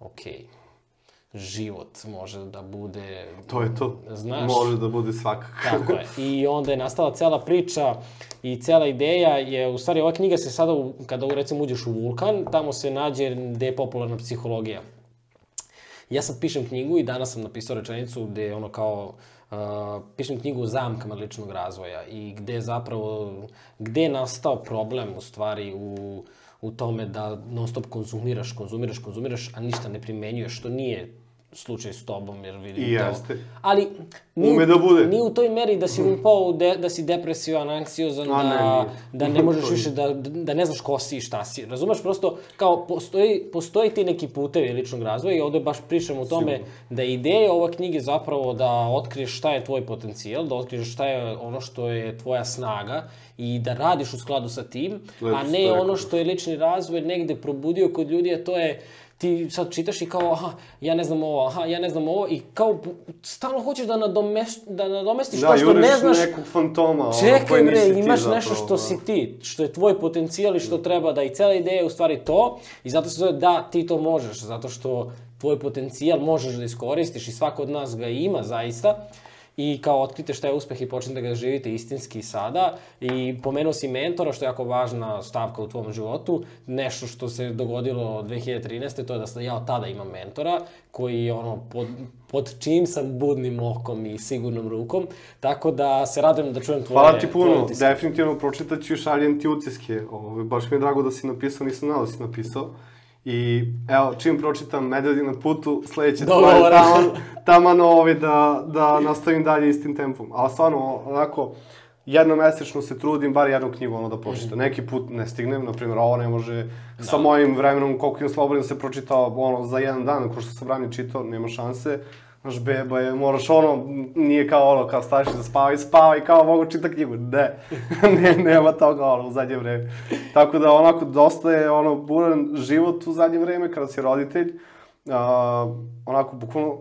okej, okay, život može da bude... To je to. Znaš. Može da bude svakako. Tako je. I onda je nastala cela priča i cela ideja je, u stvari, ova knjiga se sada, u, kada recimo uđeš u Vulkan, tamo se nađe gde je popularna psihologija. Ja sad pišem knjigu i danas sam napisao rečenicu gde je ono kao, uh, pišem knjigu o zamkama ličnog razvoja i gde je zapravo, gde je nastao problem u stvari u, u tome da non stop konzumiraš, konzumiraš, konzumiraš, a ništa ne primenjuješ, što nije slučaj s tobom, jer vidim I to. jeste. Ali, ni, Ume da bude. Ni u toj meri da si upao, u de, da si depresivan, anksiozan, A, da, ne, da ne možeš To više da, da ne znaš ko si i šta si. Razumeš, prosto, kao, postoji, postoji ti neki putevi ličnog razvoja i ovde baš pričam o tome da je ideja ova knjige zapravo da otkriješ šta je tvoj potencijal, da otkriješ šta je ono što je tvoja snaga i da radiš u skladu sa tim, Lepo a ne to ono što je lični razvoj negde probudio kod ljudi, a to je ti sad čitaš i kao, aha, ja ne znam ovo, aha, ja ne znam ovo, i kao, stalno hoćeš da, nadomeš, da nadomestiš Da, to što ne znaš, nekog fantoma, Čekaj bre, imaš zapravo, nešto što da. si ti, što je tvoj potencijal i što treba da i cela ideja je u stvari to i zato se zove da ti to možeš, zato što tvoj potencijal možeš da iskoristiš i svako od nas ga ima zaista i kao otkrite šta je uspeh i počnete da ga živite istinski sada i pomenuo si mentora, što je jako važna stavka u tvom životu, nešto što se dogodilo 2013. to je da sam ja od tada imam mentora koji je ono pod, pod čim sam budnim okom i sigurnom rukom, tako da se radujem da čujem tvoje Hvala ti puno, definitivno pročitat ću i šaljem ti utiske. Ovo, baš mi je drago da si napisao, nisam znao da si napisao. I evo, čim pročitam Medvedi na putu, sledeće tvoje Dogovore. taman, taman ovaj da, da nastavim dalje istim tempom. Ali stvarno, onako, jednomesečno se trudim bar jednu knjigu ono da pročitam. Neki put ne stignem, na primjer, ovo ne može sa mojim vremenom koliko imam slobodno da se pročita ono za jedan dan, ko što sam ranije čitao, nema šanse. Znaš, beba je, moraš ono, nije kao ono, kao staviš da spavaj, spavaj, kao mogu čita knjigu. Ne, ne, nema toga ono u zadnje vreme. Tako da onako, dosta je ono, buran život u zadnje vreme kada si roditelj. Uh, onako, bukvalno,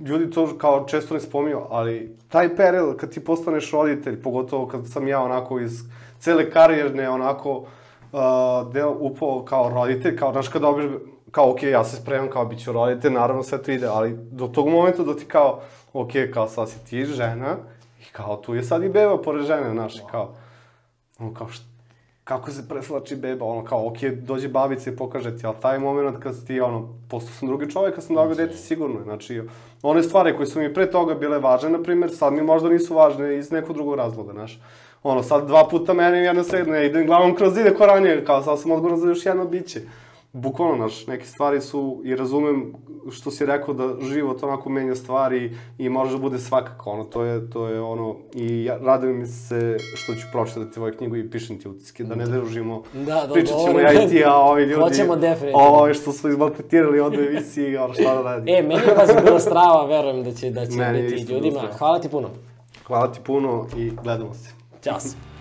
ljudi to kao često ne spominju, ali taj period kad ti postaneš roditelj, pogotovo kad sam ja onako iz cele karijerne onako deo upao kao roditelj, kao, znaš, kad dobiješ, kao, okej, ja se spremam, kao, bit ću roditelj, naravno sve to ide, ali do tog momenta da ti kao, okej, kao, sad si ti žena, i kao, tu je sad i beba pored žene, znaš, i kao, ono, kao, šta, kako se presvlači beba, ono kao, ok, dođe babica i pokaže ti, ali taj moment kad ti, ono, postao sam drugi čovjek, kad sam dobio dete, sigurno je, znači, one stvari koje su mi pre toga bile važne, na primjer, sad mi možda nisu važne iz nekog drugog razloga, znaš. Ono, sad dva puta mene jedna sedne, idem glavom kroz zide ko ranije, kao sad sam odgovoran za još jedno biće. Bukvalno, znaš, neke stvari su, i razumem što si rekao da život onako menja stvari i može da bude svakako, ono, to je, to je ono, i ja, radujem mi se što ću pročitati tvoju knjigu i pišem ti utiske, da ne družimo, Da, da, pričat ćemo ja i ti, a ovi ljudi, Hoćemo definitivno. Ovi što su izmaltretirali od emisiji, ono, šta da radi. E, meni je vas bila strava, verujem da će, da će Meni biti ljudima. Hvala ti puno. Hvala ti puno i gledamo se. Ćao se.